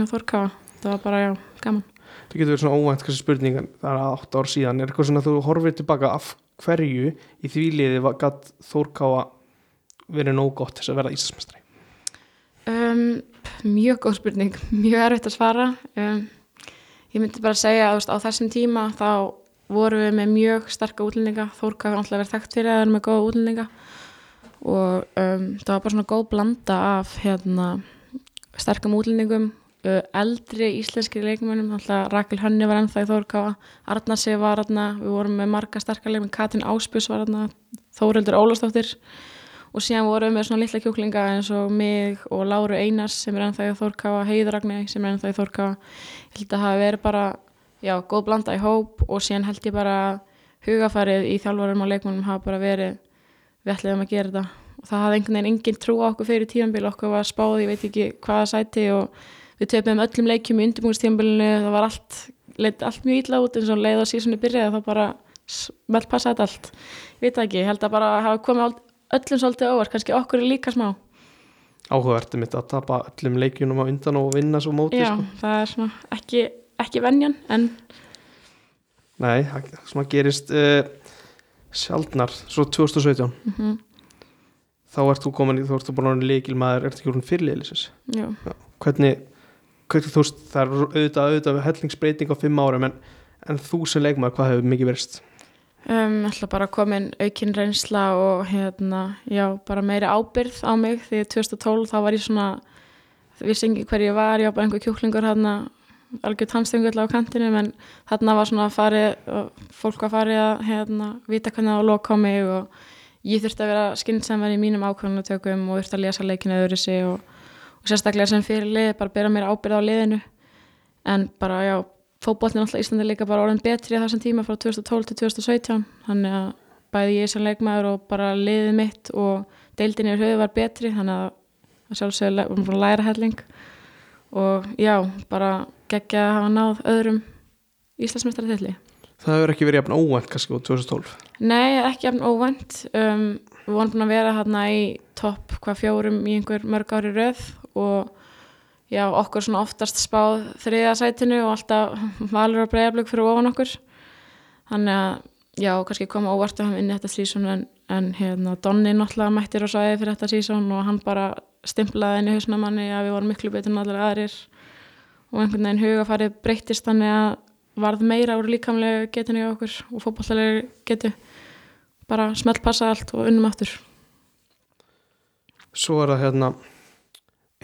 Þórkáa. Það var bara, já, gaman. það getur verið svona óvænt kannski spurning það er 8 ár síðan er eitthvað svona þú horfir tilbaka af hverju í því liði gatt Þórkáa verið nóg gott þess að verða Íslandsmyndstari Um, mjög góð spurning, mjög erfitt að svara um, ég myndi bara segja að þú veist, á þessum tíma þá vorum við með mjög sterka útlendinga Þórka hefur alltaf verið þekkt fyrir að er með góða útlendinga og um, það var bara svona góð blanda af hérna, sterkum útlendingum eldri íslenski leikmönnum alltaf Rakel Hönni var ennþá í Þórka Arnarsi var aðna, við vorum með marga sterkar leikmenn, Katrin Áspjus var aðna Þórildur Ólafsdóttir og síðan vorum við með svona litla kjúklinga eins og mig og Láru Einars sem er ennþá í Þórkáa, Heiðragni sem er ennþá í Þórkáa ég held að það verið bara já, góð blanda í hóp og síðan held ég bara hugafarið í þjálfarum og leikmannum hafa bara verið við ætliðum að gera þetta. Og það hafði einhvern veginn engin trú á okkur fyrir tímanbíl okkur var spáð, ég veit ekki hvaða sæti og við töfum öllum leikjum í undirbúinstímanbílinu, það var allt leitt allt mjög illa út eins og leið og síðan byrjaði það bara vel passaði allt. Ég veit ekki, ég held að bara hafa komið öllum svolítið óvart, kannski okkur er líka smá. Áhugavert mitt að tapa öllum leikjunum á undan og vinna svo móti Já, sko. það er svona ekki, ekki venjan en nei, það svona gerist uh, sjaldnar, svo 2017 mm þá ert þú komin í, þú ert þú búin að leikil maður ert ekki úr já, hvernig, hvernig þú veist það er auðvitað, auðvitað hellingsbreyting á fimm árum en, en þú sem leikmaður, hvað hefur mikið verist um, ætla bara að komin aukin reynsla og hérna, já, bara meiri ábyrð á mig. Því 2012 þá var ég svona vissi ekki hver ég var, ég var bara einhver kjúklingur hérna, algjör tannstengull á kantinu en þarna var svona farið fólk var farið að hérna, vita hvernig það var að loka á mig og ég þurfti að vera skynnsamar í mínum ákvæmunatökum og þurfti að lesa leikinu öðru sig og, og sérstaklega sem fyrir lið bara bera mér ábyrð á liðinu. En bara já, fótbollin alltaf Íslandi líka bara orðin betri á þessum tíma frá 2012 til 2017 þannig að bæði ég sem leikmaður og bara liðið mitt og deildin yfir höfu var betri þannig að sjálfsögðu varum bara að læra helling. Og já, bara geggja að hafa náð öðrum Íslandsmyndstarðilli það hefur ekki verið jafn óvænt kannski á 2012 Nei, ekki jafn óvænt. Um, við vorum búin að vera hérna í topp hvað fjórum í einhver mörg ári röð og já, okkur svona oftast spáð þriða sætinu og alltaf valur að breyðablög fyrir ofan okkur. Þannig að já, kannski koma óvart að hafa inn í þetta sísón en, en hérna, Donni náttúrulega mættir á svæði fyrir þetta sísón og hann bara stimplaði inn í hausna manni að við vorum miklu betur allir aðrir. Og einhvern veginn hugafarið breyttist þannig að varð meira úr líkamlega getinu í okkur og fótballlega getu. Bara smelt passa allt og unnum aftur. Svo er það hérna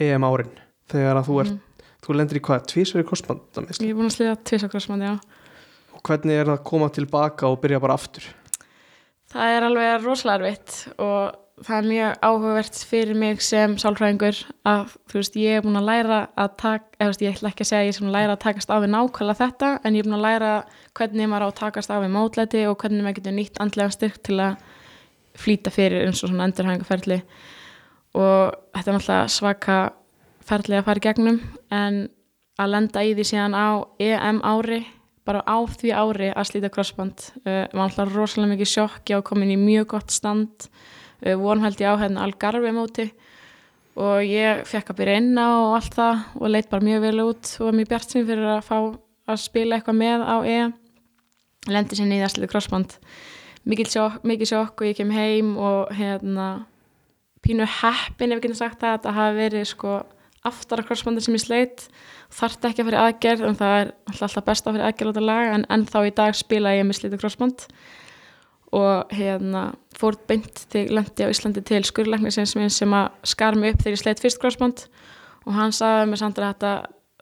EM árin þegar að þú ert, Mhm. þú lendir í hvað tvísveri korsbandamisli Ég er búin að sliða tvisa krossmann, já. og hvernig er það að koma tilbaka og byrja bara aftur Það er alveg rosalega erfitt og það er mjög áhugavert fyrir mig sem sálfræðingur að þú veist ég er búin að læra að taka, eða þú veist ég ætla ekki að segja ég er búin að læra að takast á við nákvæmlega þetta en ég er búin að læra hvernig maður á að takast á við mótlæti og hvernig maður getur nýtt andlega styrk til að flýta fyrir eins og svona endurhæfingarferli og þetta er náttúrulega svaka ferli að fara í gegnum en að lenda í því síðan á EM ári bara á því ári að slíta crossband uh, var alltaf rosalega mikið sjokk ég á komin í mjög gott stand uh, vorum held ég á hérna Algarve móti og ég fekk að byrja inn á og allt það og leit bara mjög vel út og var mjög bjart sem fyrir að fá að spila eitthvað með á EM lendi sér niður að slíta crossband. Mikið sjokk, mikið sjokk og ég kem heim og hérna pínu heppin ef við getum sagt það að það hafi verið sko aftara crossbandi sem ég sleit. Þarf ekki að fyrir aðgerð en það er alltaf best að fyrir aðgerð á þetta lag en ennþá í dag spila ég með slítið crossband og hérna fór beint til lendi á Íslandi til skurðlæknisins minn sem að skar mig upp þegar ég sleit fyrst crossband og hann sagði mér samt að þetta,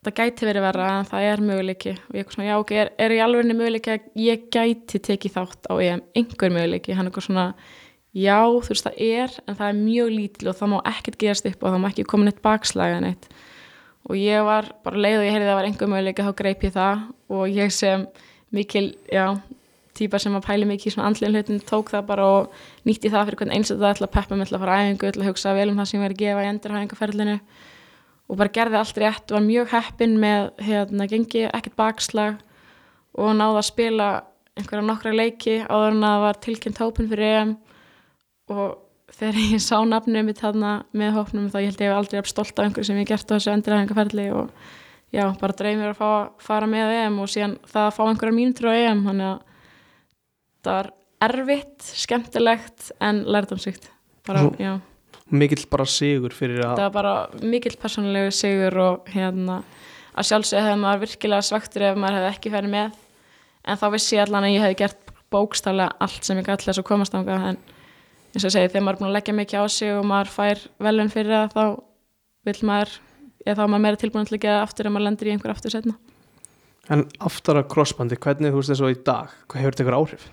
þetta gæti verið verra en það er möguleiki. Og ég svona já ok, er, er í alveg möguleiki að ég gæti tekið þátt á EM? Einhver möguleiki, hann er eitthvað svona já þú veist það er en það er mjög lítil og það má ekkert gerast upp og það má ekki koma neitt bakslaga neitt. Og ég var bara leið og ég heyrði að það var einhver möguleika þá greip ég það. Og ég sem mikil, já, típa sem að pæli mikið í svona andlinn hlutin tók það bara og nýtti það fyrir hvern eins og það ætla að peppa mig ætla að fara æfingu, ætla að hugsa vel um það sem ég væri að gefa í endurhæfingaferlinu og bara gerði allt rétt, var mjög heppin með hérna, gengi ekkert bakslag og náði að spila einhverja nokkra leiki áður en að það var tilkynnt hópin fyrir EM og þegar ég sá nafnum mitt þarna með hópnum þá ég held ég hef aldrei stolt af einhverju sem ég gert á þessu endurhæfingaferli og já, bara dreymir að fá fara með á EM og síðan það að fá einhverja mínútur á EM þannig að það var erfitt, skemmtilegt en lærdomsvíkt mikill bara sigur fyrir að það var bara mikill persónulegu sigur og hérna að sjálfsögðu hefði maður virkilega svaktur ef maður hefði ekki ferið með en þá vissi ég allan að ég hefði gert bókstálega allt sem ég gæti þess að komast ánga en eins og segi, þegar maður er búin að leggja mikið á sig og maður fær velun fyrir það þá vil maður, eða þá er maður meira tilbúin til að gera aftur ef maður lendir í einhver aftur setna en aftara crossbandi, hvernig þú veist þessu í dag hvað hefur þetta ykkur áhrif?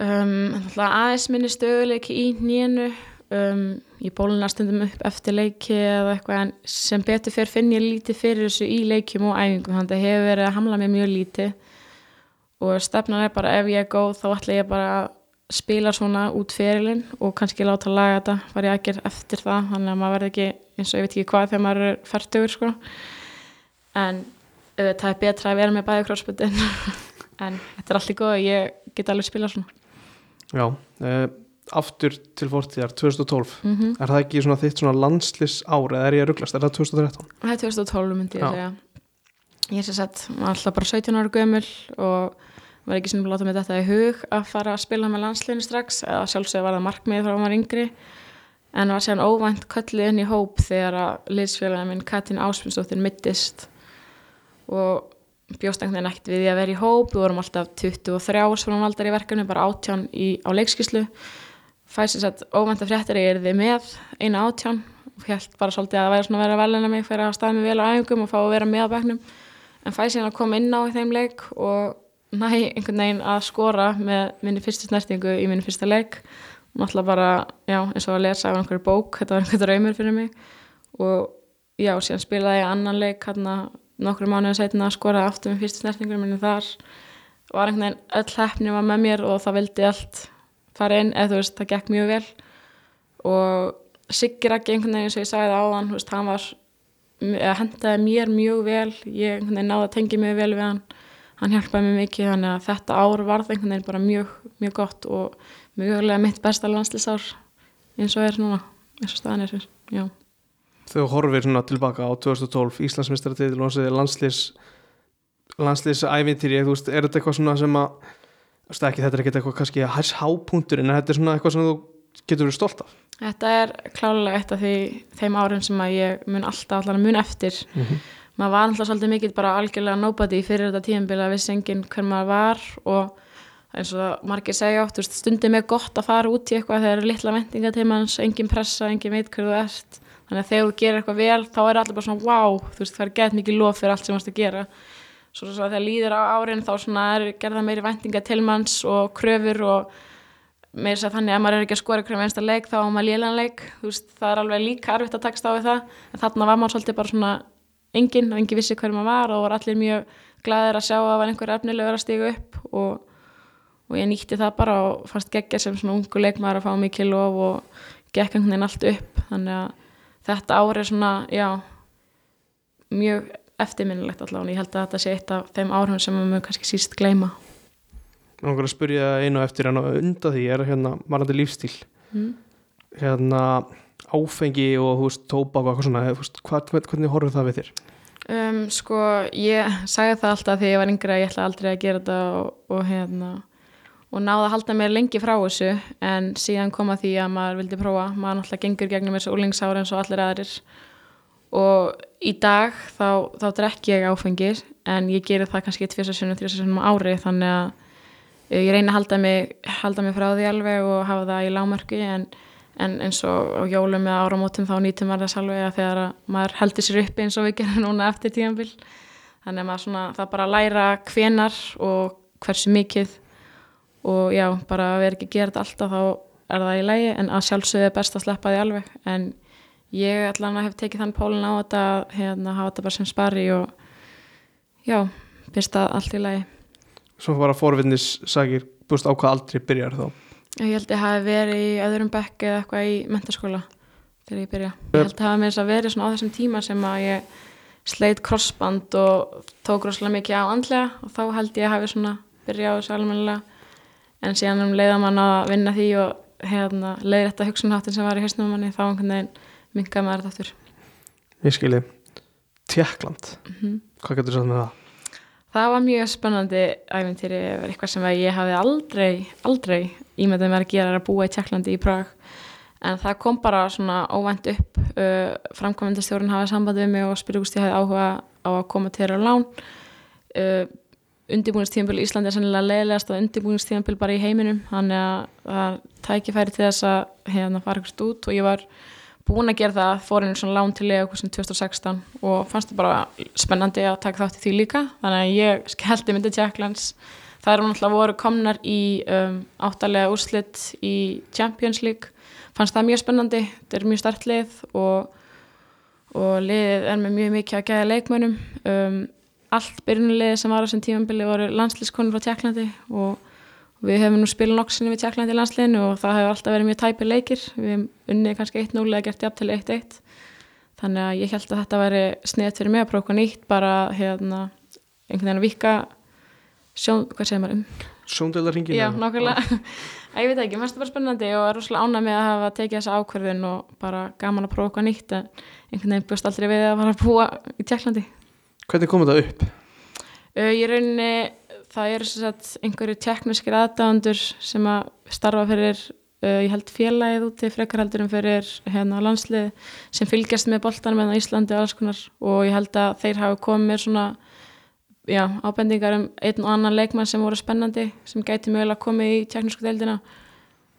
um, aðeins minni stöðuleiki í nýjunu um, ég bólina stundum upp eftir leiki eða eitthvað en sem betur fyrir finn ég lítið fyrir þessu í leikjum og æfingum þannig að það hefur verið að hamla mér mjög lítið. Og stefnan er bara ef ég er góð þá ætla ég bara að spila svona út ferilinn og kannski láta laga þetta fara ég að gera eftir það þannig að maður verði ekki eins og ég veit ekki hvað þegar maður er færtugur sko. En það er betra að vera með bæði crossbutin en þetta er allt í góð ég get alveg spila svona. Já, uh, aftur til fórtíðar 2012, mm er það ekki svona þitt svona landslis ár eða er ég að rugglast, er það 2013? Það er 2012 myndi ég Já. segja. Ég er sér sett, var alltaf bara 17 ára gömul og var ekki sem láta mig þetta í hug að fara að spila með landsliðinu strax eða sjálfsögðu var það markmið frá maður yngri. En var séðan óvænt kölluð inn í hóp þegar að liðsfélagin minn Katrín Áspinsdóttir mittist. Og bjóst einhvern veginn ekkert við því að vera í hóp. Við vorum alltaf 23 svona valdar í verkefni bara átján í, á leikskíslu fæsir sett óvænt að fréttir ég er þið með eina átján. Og held bara svolítið að það væri svona að vera að velina mig fyrir að staða mig vel á æfingum og fá að vera með á bekknum. En fæ síðan að koma inn á þeim leik og næ einhvern veginn að skora með minni fyrstu snertingu í minni fyrsta leik. Og náttúrulega bara, já, eins og að lesa af einhverju bók, þetta var einhvern draumur fyrir mig. Og já, síðan spilaði ég annan leik hérna nokkru mánuðu setna að skora aftur með fyrstu snertingu minni þar. Var einhvern veginn öll heppni var með mér og það vildi allt fara inn, eða þú veist, það gekk mjög vel. Og Siggi Raggi einhvern veginn og ég sagði það áðan, veist, hann var hendaði mér mjög vel. Ég náði að tengja mjög vel við hann hann hjálpaði mér mikið þannig að þetta ár varð einhvern veginn bara mjög, mjög gott og mjögulega mitt besta landslýsár eins og er núna eins og staðan er hér, já. Þú horfir svona tilbaka á 2012 Íslandsmeistaratitil og þessi landslís landslísævintýri, þú veist, er þetta eitthvað svona sem að þú veist ekki, þetta er ekki eitthvað kannski að hærs hápunktur en þetta er svona eitthvað sem þú getur verið stolt af. Þetta er klálega eitt af því, þeim árum sem að ég mun alltaf allan að mun eftir. Mm -hmm. Maður var alltaf svolítið mikið bara algjörlega nobody fyrir þetta tíðanbila að vissi enginn hver maður var og eins og margir segja oft, stundum er gott að fara út í eitthvað þegar er litla vendinga til manns, engin pressa, engin veit hverju þú ert. Þannig að þegar þú gerir eitthvað vel þá er allir bara svona wow, þú veist, það er gett mikið lof fyrir allt sem þú varst að gera. Svo, svo þegar líður á árin þá er gerða meiri vendinga til manns og kröfur og meira sér þannig að maður er ekki að skora hverjum einsta leik þá á maður lélanleik, þú veist, það er alveg líka arfitt að takast á við það, en þarna var maður svolítið bara svona enginn og enginn vissi hverju maður var og var allir mjög glæðir að sjá að það var einhver efnilegur að stiga upp og, og ég nýtti það bara og fannst geggja sem svona ungu leikmaður að fá mikið lof og gekk einhvern veginn allt upp. Þannig að þetta árið er svona, já mjög eftirminnilegt allavega og ég held að þetta sé eitt af þeim árum sem maður kannski síst gleyma. Náttúrulega að spyrja einu eftir og undan því er hérna margandi lífstíl mm. hérna áfengi og þú veist tóbak og eitthvað svona, hvað, hvernig horfður það við þér? um, Sko, ég sagði það alltaf þegar ég var yngre að ég ætla aldrei að gera þetta og, og hérna og náða að halda mér lengi frá þessu en síðan koma því að maður vildi prófa maður náttúrulega gengur gegnum þessu úlingsári eins og allir aðrir og í dag þá, þá drekk ég áfengir en ég gerir það kannski tvisasunum, þrisasunum á ári þannig að eh, ég reyna að halda mig, halda mig frá því alveg og hafa það í lámarki en, en eins og á jólum eða áramótum þá nýtum maður þess alveg að þegar að maður heldur sér uppi eins og við gerum núna eftir tíðanbill þannig að maður svona, það bara læra hvenar og hversu mikið. Og já, bara að vera ekki að gera þetta alltaf þá er það í lægi en að sjálfsögðu er best að sleppa því alveg. En ég allan að hef tekið þann pólun á þetta hérna hafa þetta bara sem spari og já, það allt í lægi Svo bara forvinnis sagir, búist á hvað aldrei byrjar þá Ég held ég hafi verið í öðrum bekk eða eitthvað í mentaskóla þegar ég byrja. Ég held að hafa með þess að verið svona á þessum tíma sem að ég sleit crossband og tók rosalega mikið á andlega og þá held ég að hafi svona byrjað á þessu almennilega en síðan um leiða mann að vinna því og hérna leiði þetta hugsunháttin sem var í hausnum manni þá einhvern veginn minkaði maður þetta aftur. Ég skilji, Tjekkland Mm hvað getur þú sagt með það? Það var mjög spennandi æfintýri, eitthvað sem ég hafi aldrei, aldrei ímyndið mér að gera er að búa í Tjekklandi í Prag. En það kom bara svona óvænt upp uh, framkvæmendastjórun hafið samband við mig og spyrja hvort ég hefði áhuga á að koma til þeirra á lán. Uh, undirbúinistíðanbíl í Íslandi er sennilega leiðilegast að undirbúinistíðanbíl bara í heiminum þannig að það tækifæri til þess að hérna fara ykkurst út. Og ég var búin að gera það fórin svona lán til lega sem 2016 og fannst það bara spennandi að taka þátt í því líka. Þannig að ég skellti myndið Tjekklands það eru náttúrulega voru komnar í um, áttalega úrslit í Champions League. Fannst það mjög spennandi. Þetta er mjög stert lið og, og liðið er með mjög mikið að gæða leikmönum um, allt byrjunulið sem var á þessum tímambili voru landslískonur frá Tjekklandi og við hefum nú spilað nokksinni við Tjekklandi í landsliðinu og það hefur alltaf verið mjög tæpir leikir. Við hefum unnið kannski 1-0 eða gert jafn til 1-1 þannig að ég held að þetta væri sniðt fyrir mig að prófa nýtt bara hérna einhvern veginn að vika sjón, hvað segir maður um? Sjóndeildarringin? Já, nákvæmlega ég veit ekki, mest bara spennandi og er rosalega ánæg með að hafa tekið þessa ákverðin og bara gaman að prófa eitthvað nýtt en einhvern veginn bjóst aldrei við að fara að búa í Tjekklandi Hvernig kom þetta upp? Uh, ég rauninni, það eru sem sagt einhverju tekniskir aðdáðandur sem að starfa fyrir, uh, ég held félagið úti, frekarhaldurum fyrir hérna landslið sem fylgjast með boltanum með Íslandi og alls konar og ég held að þeir hafi komið með svona já, ábendingar um einn og annan leikmann sem voru spennandi, sem gæti mögulega komið í teknísku deildina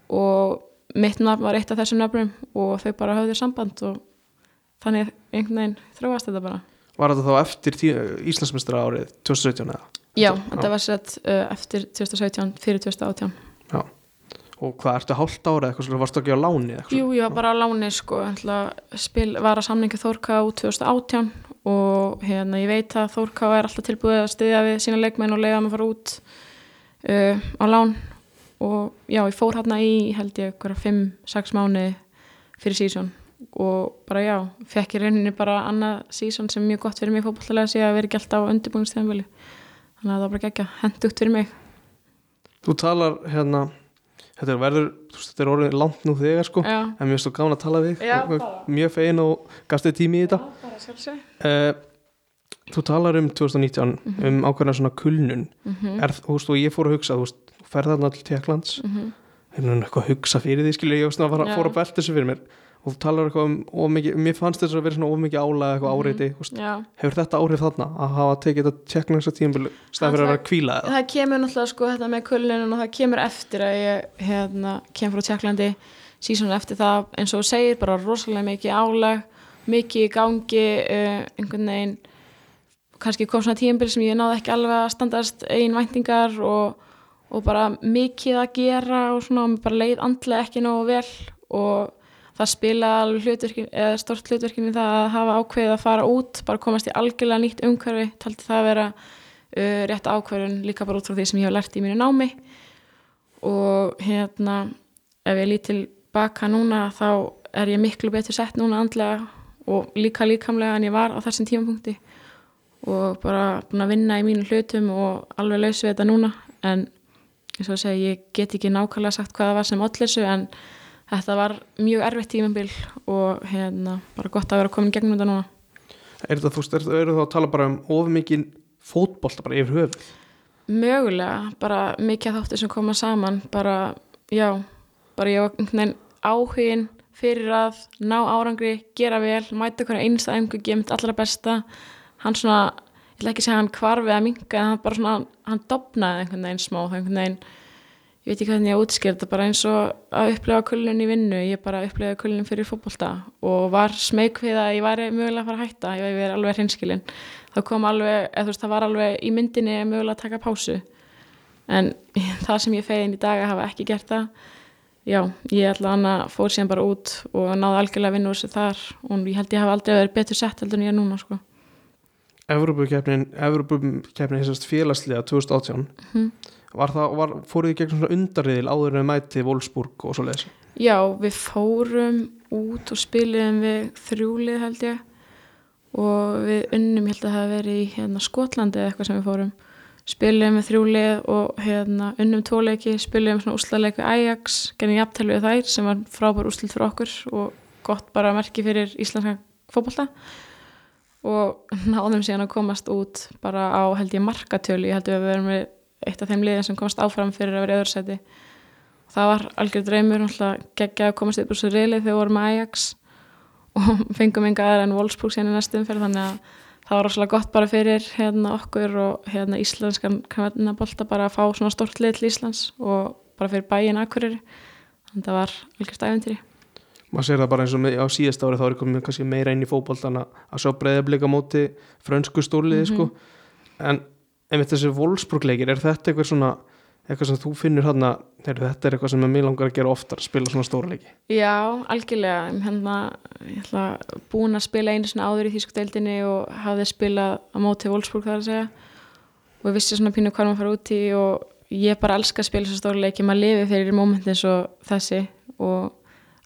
og mitt nafn var eitt af þessum nafnum og þau bara höfðu samband og þannig einhvern veginn þróast þetta bara. Var þetta þá eftir Íslandsmestara árið 2017 eða? Já, þetta var sett uh, eftir 2017, fyrir 2018. Já. Og hvað, ertu hálft ára eitthvað svona, varstu ekki á láni? Jú, ég var bara á láni sko, ætla, spil, var að samninga Þórká 2018 og hérna ég veit að Þórká er alltaf tilbúið að styðja við sína leikmenn og leiða að fara út uh, á lán. Og já, ég fór hérna í held ég eitthvað 5-6 mánu fyrir sísón og bara já, fekk ég rauninni bara annað sísón sem er mjög gott fyrir mig fótballlega að vera alltaf á undirbúinstæðanvili þannig að það var bara ekki hendugt fyrir mig. Þú talar hérna, þetta er verður, þetta er orðið langt nú þegar sko, Já, en mér finnst þú gáðan að tala við, Já, bara. mjög fegin og gafstu þér tími í þetta. bara sjálfsög Uh, þú talar um 2019, um ákveðna svona kulnun, mm er, þú veist, og ég fór að hugsa, þú veist, þú ferð þarna til Tjekklands, -hmm. er nú eitthvað að hugsa fyrir því, skilur ég, og svona var að Já. fór að velta þessu fyrir mér, og þú talar eitthvað um of mikið, mér fannst þess að vera svona of mikið álega eitthvað áreiti, mm Já, hefur þetta áhrif þarna að hafa tekið þetta tjekkningsa tímabili stæðan fyrir að vera að kvíla eða? það kemur náttúrulega sko þetta með kullunin og það kemur eftir að ég hérna, kem frá Tjekklandi sísón eftir það. Eins og segir bara rosalega mikið álag mikið í gangi uh, einhvern veginn kannski kom svona tímabil sem ég náði ekki alveg að standast eigin væntingar og, og bara mikið að gera og svona og bara leið andlega ekki nógu vel og það alveg hlutverkin, stort hlutverkin í það að hafa ákveðið að fara út bara komast í algjörlega nýtt umhverfi taldi það að vera uh, rétt ákveðun líka bara út frá því sem ég hef lært í mínu námi. Og hérna ef ég lít til baka núna þá er ég miklu betur sett núna andlega og líka líkamlega en ég var á þessum tímapunkti. Og bara búin að vinna í mínu hlutum og alveg laus við þetta núna. En eins og að segja ég get ekki nákvæmlega sagt hvað það var sem allir þessu en þetta var mjög erfitt tímabil og hérna bara gott að vera komin gegnum þetta núna Er þetta, þú veist, er, eru þá að tala bara um of mikið fótbolta bara yfir höfuð? mögulega bara mikið af þáttir sem koma saman bara, já, bara ég var einhvern veginn áhugin fyrir að ná árangri, gera vel mæta einsta einhver gemt allra besta hann svona, ég ætla ekki að segja hann kvarfi að minka, en hann bara svona hann dopnaði einhvern veginn smá einhvern veginn, ég veit ekki hvernig ég útskýr þetta bara eins og að upplega kullun í vinnu. Ég bara upplega kullun fyrir fótbolta og var smeg við að ég væri mögulega að fara að hætta, ég væri alveg hreinskilin. Það kom alveg, eða þú veist, það var alveg í myndinni mögulega að taka pásu. En það sem ég fegin í dag að hafa ekki gert það já, ég ætla að fór síðan bara út og náði algjörlega að vinna úr sig þar. Og ég held ég hafa aldrei verið betur sett heldur en ég er núna sko. Evrópukeppnin, Evrópukeppnin þessast félagslega 2018 var það, var, fóruð þið gegn svona undarriðil áður en mæti Wolfsburg og svo leiðis já, við fórum út og spiliðum við þrjúlið held ég. Og við unnum, ég held að það verið í hérna, Skotlandi eða eitthvað sem við fórum. Spiliðum við þrjúlið og hérna, unnum tvoleiki, spiliðum svona úslaleiku Ajax, genið jafntælu við þær sem var frábær úslit fyrir okkur og gott bara merki fyrir íslenska fótbolta. Og náðum síðan að komast út bara á held ég markatölu, ég held að við verum með eitt af þeim liðin sem komast áfram fyrir að vera í öðru seti það var algjör dreymur geggja að komast upp úr svo reylið þegar við vorum með Ajax og fengum enga aðra en Wolfsburg síðan í næstum fyrir þannig að það var rosalega gott bara fyrir hérna, okkur og hérna, íslenskan bolta bara að fá svona stort lið til Íslands og bara fyrir bæin akkurir þannig að það var algjörst æventýri maður sér það bara eins og með, á síðast ári þá er komið kannski meira inn í fótboltan að að sjá breyðablika móti frönsku stórliði Mhm. sko. En einmitt þessi Wolfsburg leikir er þetta eitthvað svona eitthvað sem þú finnur hann að þetta er eitthvað sem mér langar að gera oftar spila svona stóra leiki. Já, algjörlega. Hérna, ég ætla búin að spila einu svona áður í þýskudeildinni og hafði spilað á móti Wolfsburg þar að segja. Og ég vissi svona pínu hvað maður fara út í og ég bara elska að spila svo stóra leiki. Maður lifi fyrir momentin svo þessi og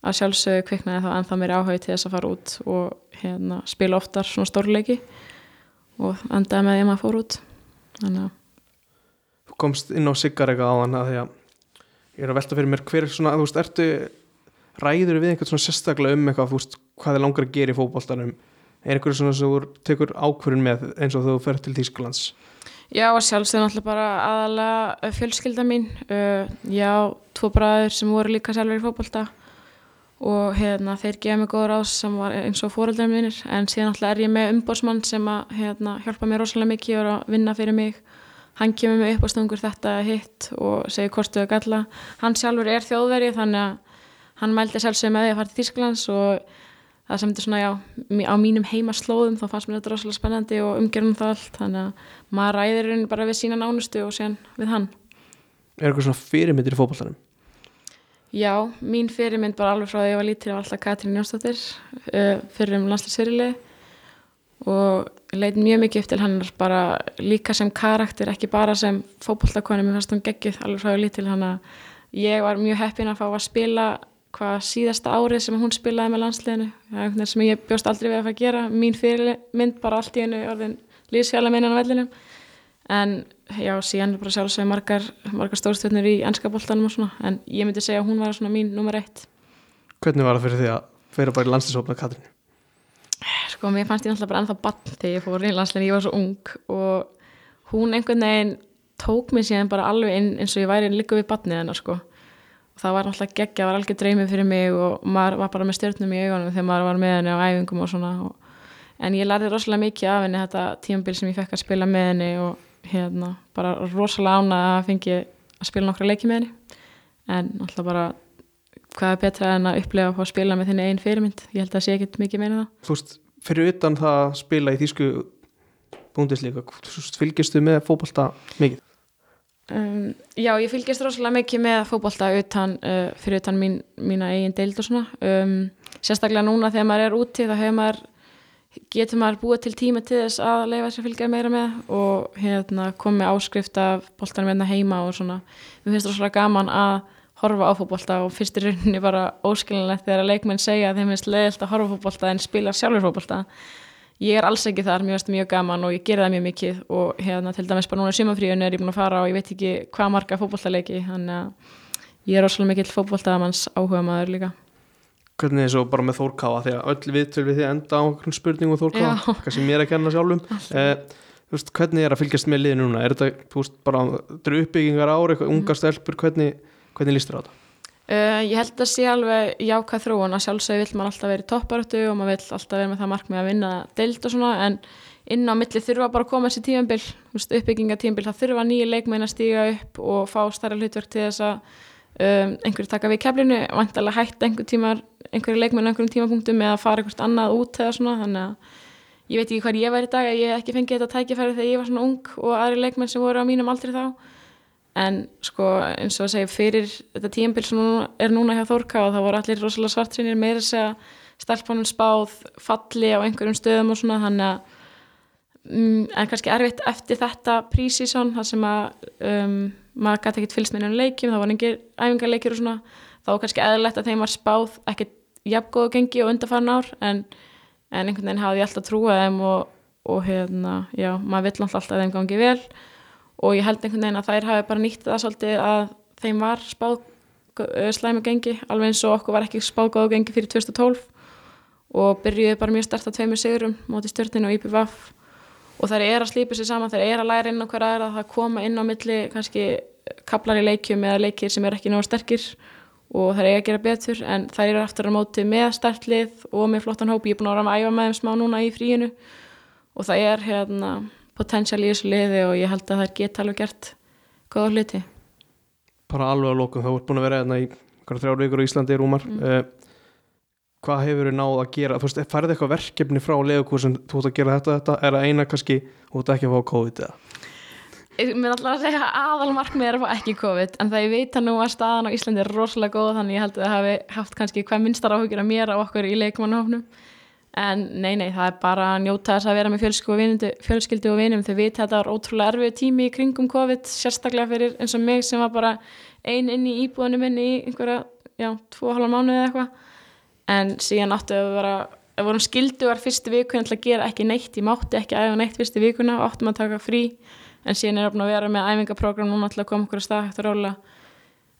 að sjálfsögðu kviknaði þá ennþá mér áhuga til þess að fara út og hérna, spila oftar svona stóra leiki og endaði með því að maður fór út þannig að þú komst inn á Siggar eitthvað á hann að því að ég er að velta fyrir mér hver er svona, þú veist, ertu ræður við einhvern svona sérstaklega um eitthvað, þú veist, hvað er langar að gera í fótboltanum? Er einhverju svona sem þú tekur ákvörun með eins og þú fer til Þýskalands? Já, og sjálfsögðum alltaf bara aðalega fjölskylda mín. Uh, já, tvo bræður sem voru líka sjálfur í fótbolta og hérna, þeir gefa mig góður ás sem var eins og fóreldrar mínir en síðan alltaf er ég með umbóðsmann sem að hérna, hjálpa mér rosalega mikið og er að vinna fyrir mig. Hann kemur mig upp á stungur þetta hitt og segir hvort þau galla. Hann sjálfur er þjóðveri þannig að hann mældi sjálfsögum með því að fara til Þýsklands og það sem þetta svona, já, á mínum heimaslóðum þá fannst mér þetta rosalega spennandi og umgerðum það allt, þannig að maður ræðir bara við sína nánustu og síðan við hann. er eitthvað svona fyrirmyndir í fótboltanum Já, mín fyrirmynd bara alveg frá að ég var lítil var alltaf Katrín Jónsdóttir uh, fyrir um landslisfyrirli og leit mjög mikið til hennar bara líka sem karakter, ekki bara sem fótboltakonu, mér fannst hún geggjuð alveg frá að ég var lítil, þannig að ég var mjög heppin að fá að spila hvað síðasta árið sem hún spilaði með landsliðinu. Það er einhvern veginn sem ég bjóst aldrei við að fara að gera. Mín fyrirmynd bara allt í hennu orðin líðsfjala minnan á vellinum. En já, síðan bara sjálfsögði margar, margar stórstöðnir í ennskaboltanum og svona, en ég myndi segja að hún var svona mín nummer eitt. hvernig var það fyrir því að fyrir bara í landslýsópna Katrín Sko, mér fannst ég náttúrulega bara ennþá bann þegar ég fór í landslegin, ég var svo ung og hún einhvern veginn tók mig síðan bara alveg inn eins og ég væri líka við bannið hennar, sko og það var náttúrulega geggja, var algjör dreymið fyrir mig og maður var bara með stjórnum í augunum þegar maður var með henni á æfingum og svona en ég lærði rosalega mikið af henni þetta tímabil sem ég fekk að spila með henni og hérna bara rosalega ána að fengi að spila nokkra leiki með henni. En náttúrulega bara hvað er betra en að upplega að spila með þinni einn fyrirmynd, ég held að það sé ekkit mikið meina það. Þú veist, fyrir utan það að spila í þýsku búndislíka, fylgistu með fókbalta mikið? Um, já, ég fylgist rosalega mikið með fókbalta utan, uh, fyrir utan mín, mína eigin deild og svona. Um, sérstaklega núna þegar maður er úti þá hefur maður getur maður búið til tíma til þess að leifa sér fylgja meira með og hérna komið áskrift af boltanum hérna heima og svona. Mér finnst rosalega gaman að horfa á fókbalta og fyrst í rauninni bara óskilinlegt þegar leikmenn segja að þeim finnst leiðilt að horfa fókbalta en spila sjálfur fókbalta ég er alls ekki þar, mér finnst mjög gaman og ég ger það mjög mikið og hérna til dæmis bara núna í sumafríun er ég búin að fara og ég veit ekki hvað marga fókbaltaleiki þannig að ég er rosalega Hvernig er svo bara með Þórkáa því að öll viðtöl við því enda á spurningu Þórkáa, Já. kannski mér að kenna sjálfum. Eh, veist, hvernig er að fylgjast með liðinu núna? Er þetta, veist, bara uppbyggingar ári, eitthvað unga stelpur hvernig, hvernig líst þér á þetta? Uh, ég held að sé alveg jákvæð þróun. Að sjálfsög vill maður alltaf vera í topparötu og maður vill alltaf vera með það markmið að vinna deild og svona en inn á milli þurfa bara að koma þessi tíðanbill uppbyggingatíðanbill, það þurfa nýja leikmenn að stíga upp og fá starra hlutverk til þess að um, einhverju taka við keflinu, vantalega hætta einhver tímar, einhverju leikmenn á einhverjum tímapunktum eða fara einhvert annað út eða svona þannig að ég veit ekki hvað ég var í dag að ég hef ekki fengið þetta tækifæri þegar ég var svona ung og aðri leikmenn sem voru á mínum aldrei þá. En sko eins og að segja fyrir þetta tíumbil sem er núna hjá Þórka og það voru allir rosalega svartsinir meira að segja stelpunum spáð falli á einhverjum stöðum og svona þannig að mm, en kannski erfitt eftir þetta prísísson þar sem að um, maður gæti ekkert fylgst með einhvern leikjum það var engir æfingarleikjur og svona þá var kannski eðlilegt að þeim var spáð ekkert jafngóðu gengi og undarfarn ár en, en einhvern veginn hafði ég alltaf trúið þeim og, og hérna, já, maður vill alltaf þeim gangi vel. Og ég held einhvern veginn að þær hafi bara nýtt það svolítið að þeim var spáð slæmu gengi, alveg eins og okkur var ekki spáð góðu gengi fyrir 2012 og byrjuði bara mjög stert að tveimur sigurum móti stjórninu og IPVAF og þær er að slípa sér saman, þær er að læra inn á hver aðra það koma inn á milli kannski kaplar í leikjum eða leikir sem er ekki náðu sterkir og þær eiga að gera betur en þær eru aftur að móti með stertlið og með flottan hóp, ég er búin að vera að æfa með þeim smá núna í fríinu og það er hérna potensial í þessu liði og ég held að það geta alveg gert góða hluti. Bara alveg að lókum, þá ert búin að vera hérna í þrjár vikur á Íslandi rúmar. Mm. hvað hefur þið náð að gera? Þú veist, færði eitthvað verkefni frá leðukúsin þú ert að gera þetta, þetta, er það eina kannski þú ert ekki að fá COVID eða Ég myndi alltaf að segja að aðalmarkmið er að fá ekki COVID en það ég veit að nú að staðan á Íslandi er rosalega góð þannig ég held að það hafi haft kannski hvað minnstar áhugir að mér á okkur í leikmannahofnum en nei nei það er bara að njóta þess að vera með fjölskyldu og vinum, þau veit að þetta var ótrúlega erfið tími í kringum COVID sérstaklega fyrir eins og mig sem var bara ein inn í íbúðinu minni í einhverja, já, tvo halva mánuði eða eitthvað. En síðan áttu að vera við vorum skildugar fyrstu vikuna til að gera ekki neitt ég mátti ekki æfa neitt fyrstu vikuna áttum að taka frí en síðan er að vera með æfingaprogram núna til að koma okkur að stað eftir róla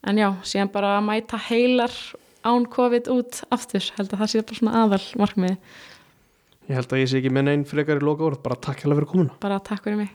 en já, síðan bara að mæta heilar án COVID út aftur. Held að það sé bara svona aðal markmið Ég held að ég sé ekki með neinn frekar í loka orð, bara takk hérlega fyrir komuna. Bara takk fyrir mig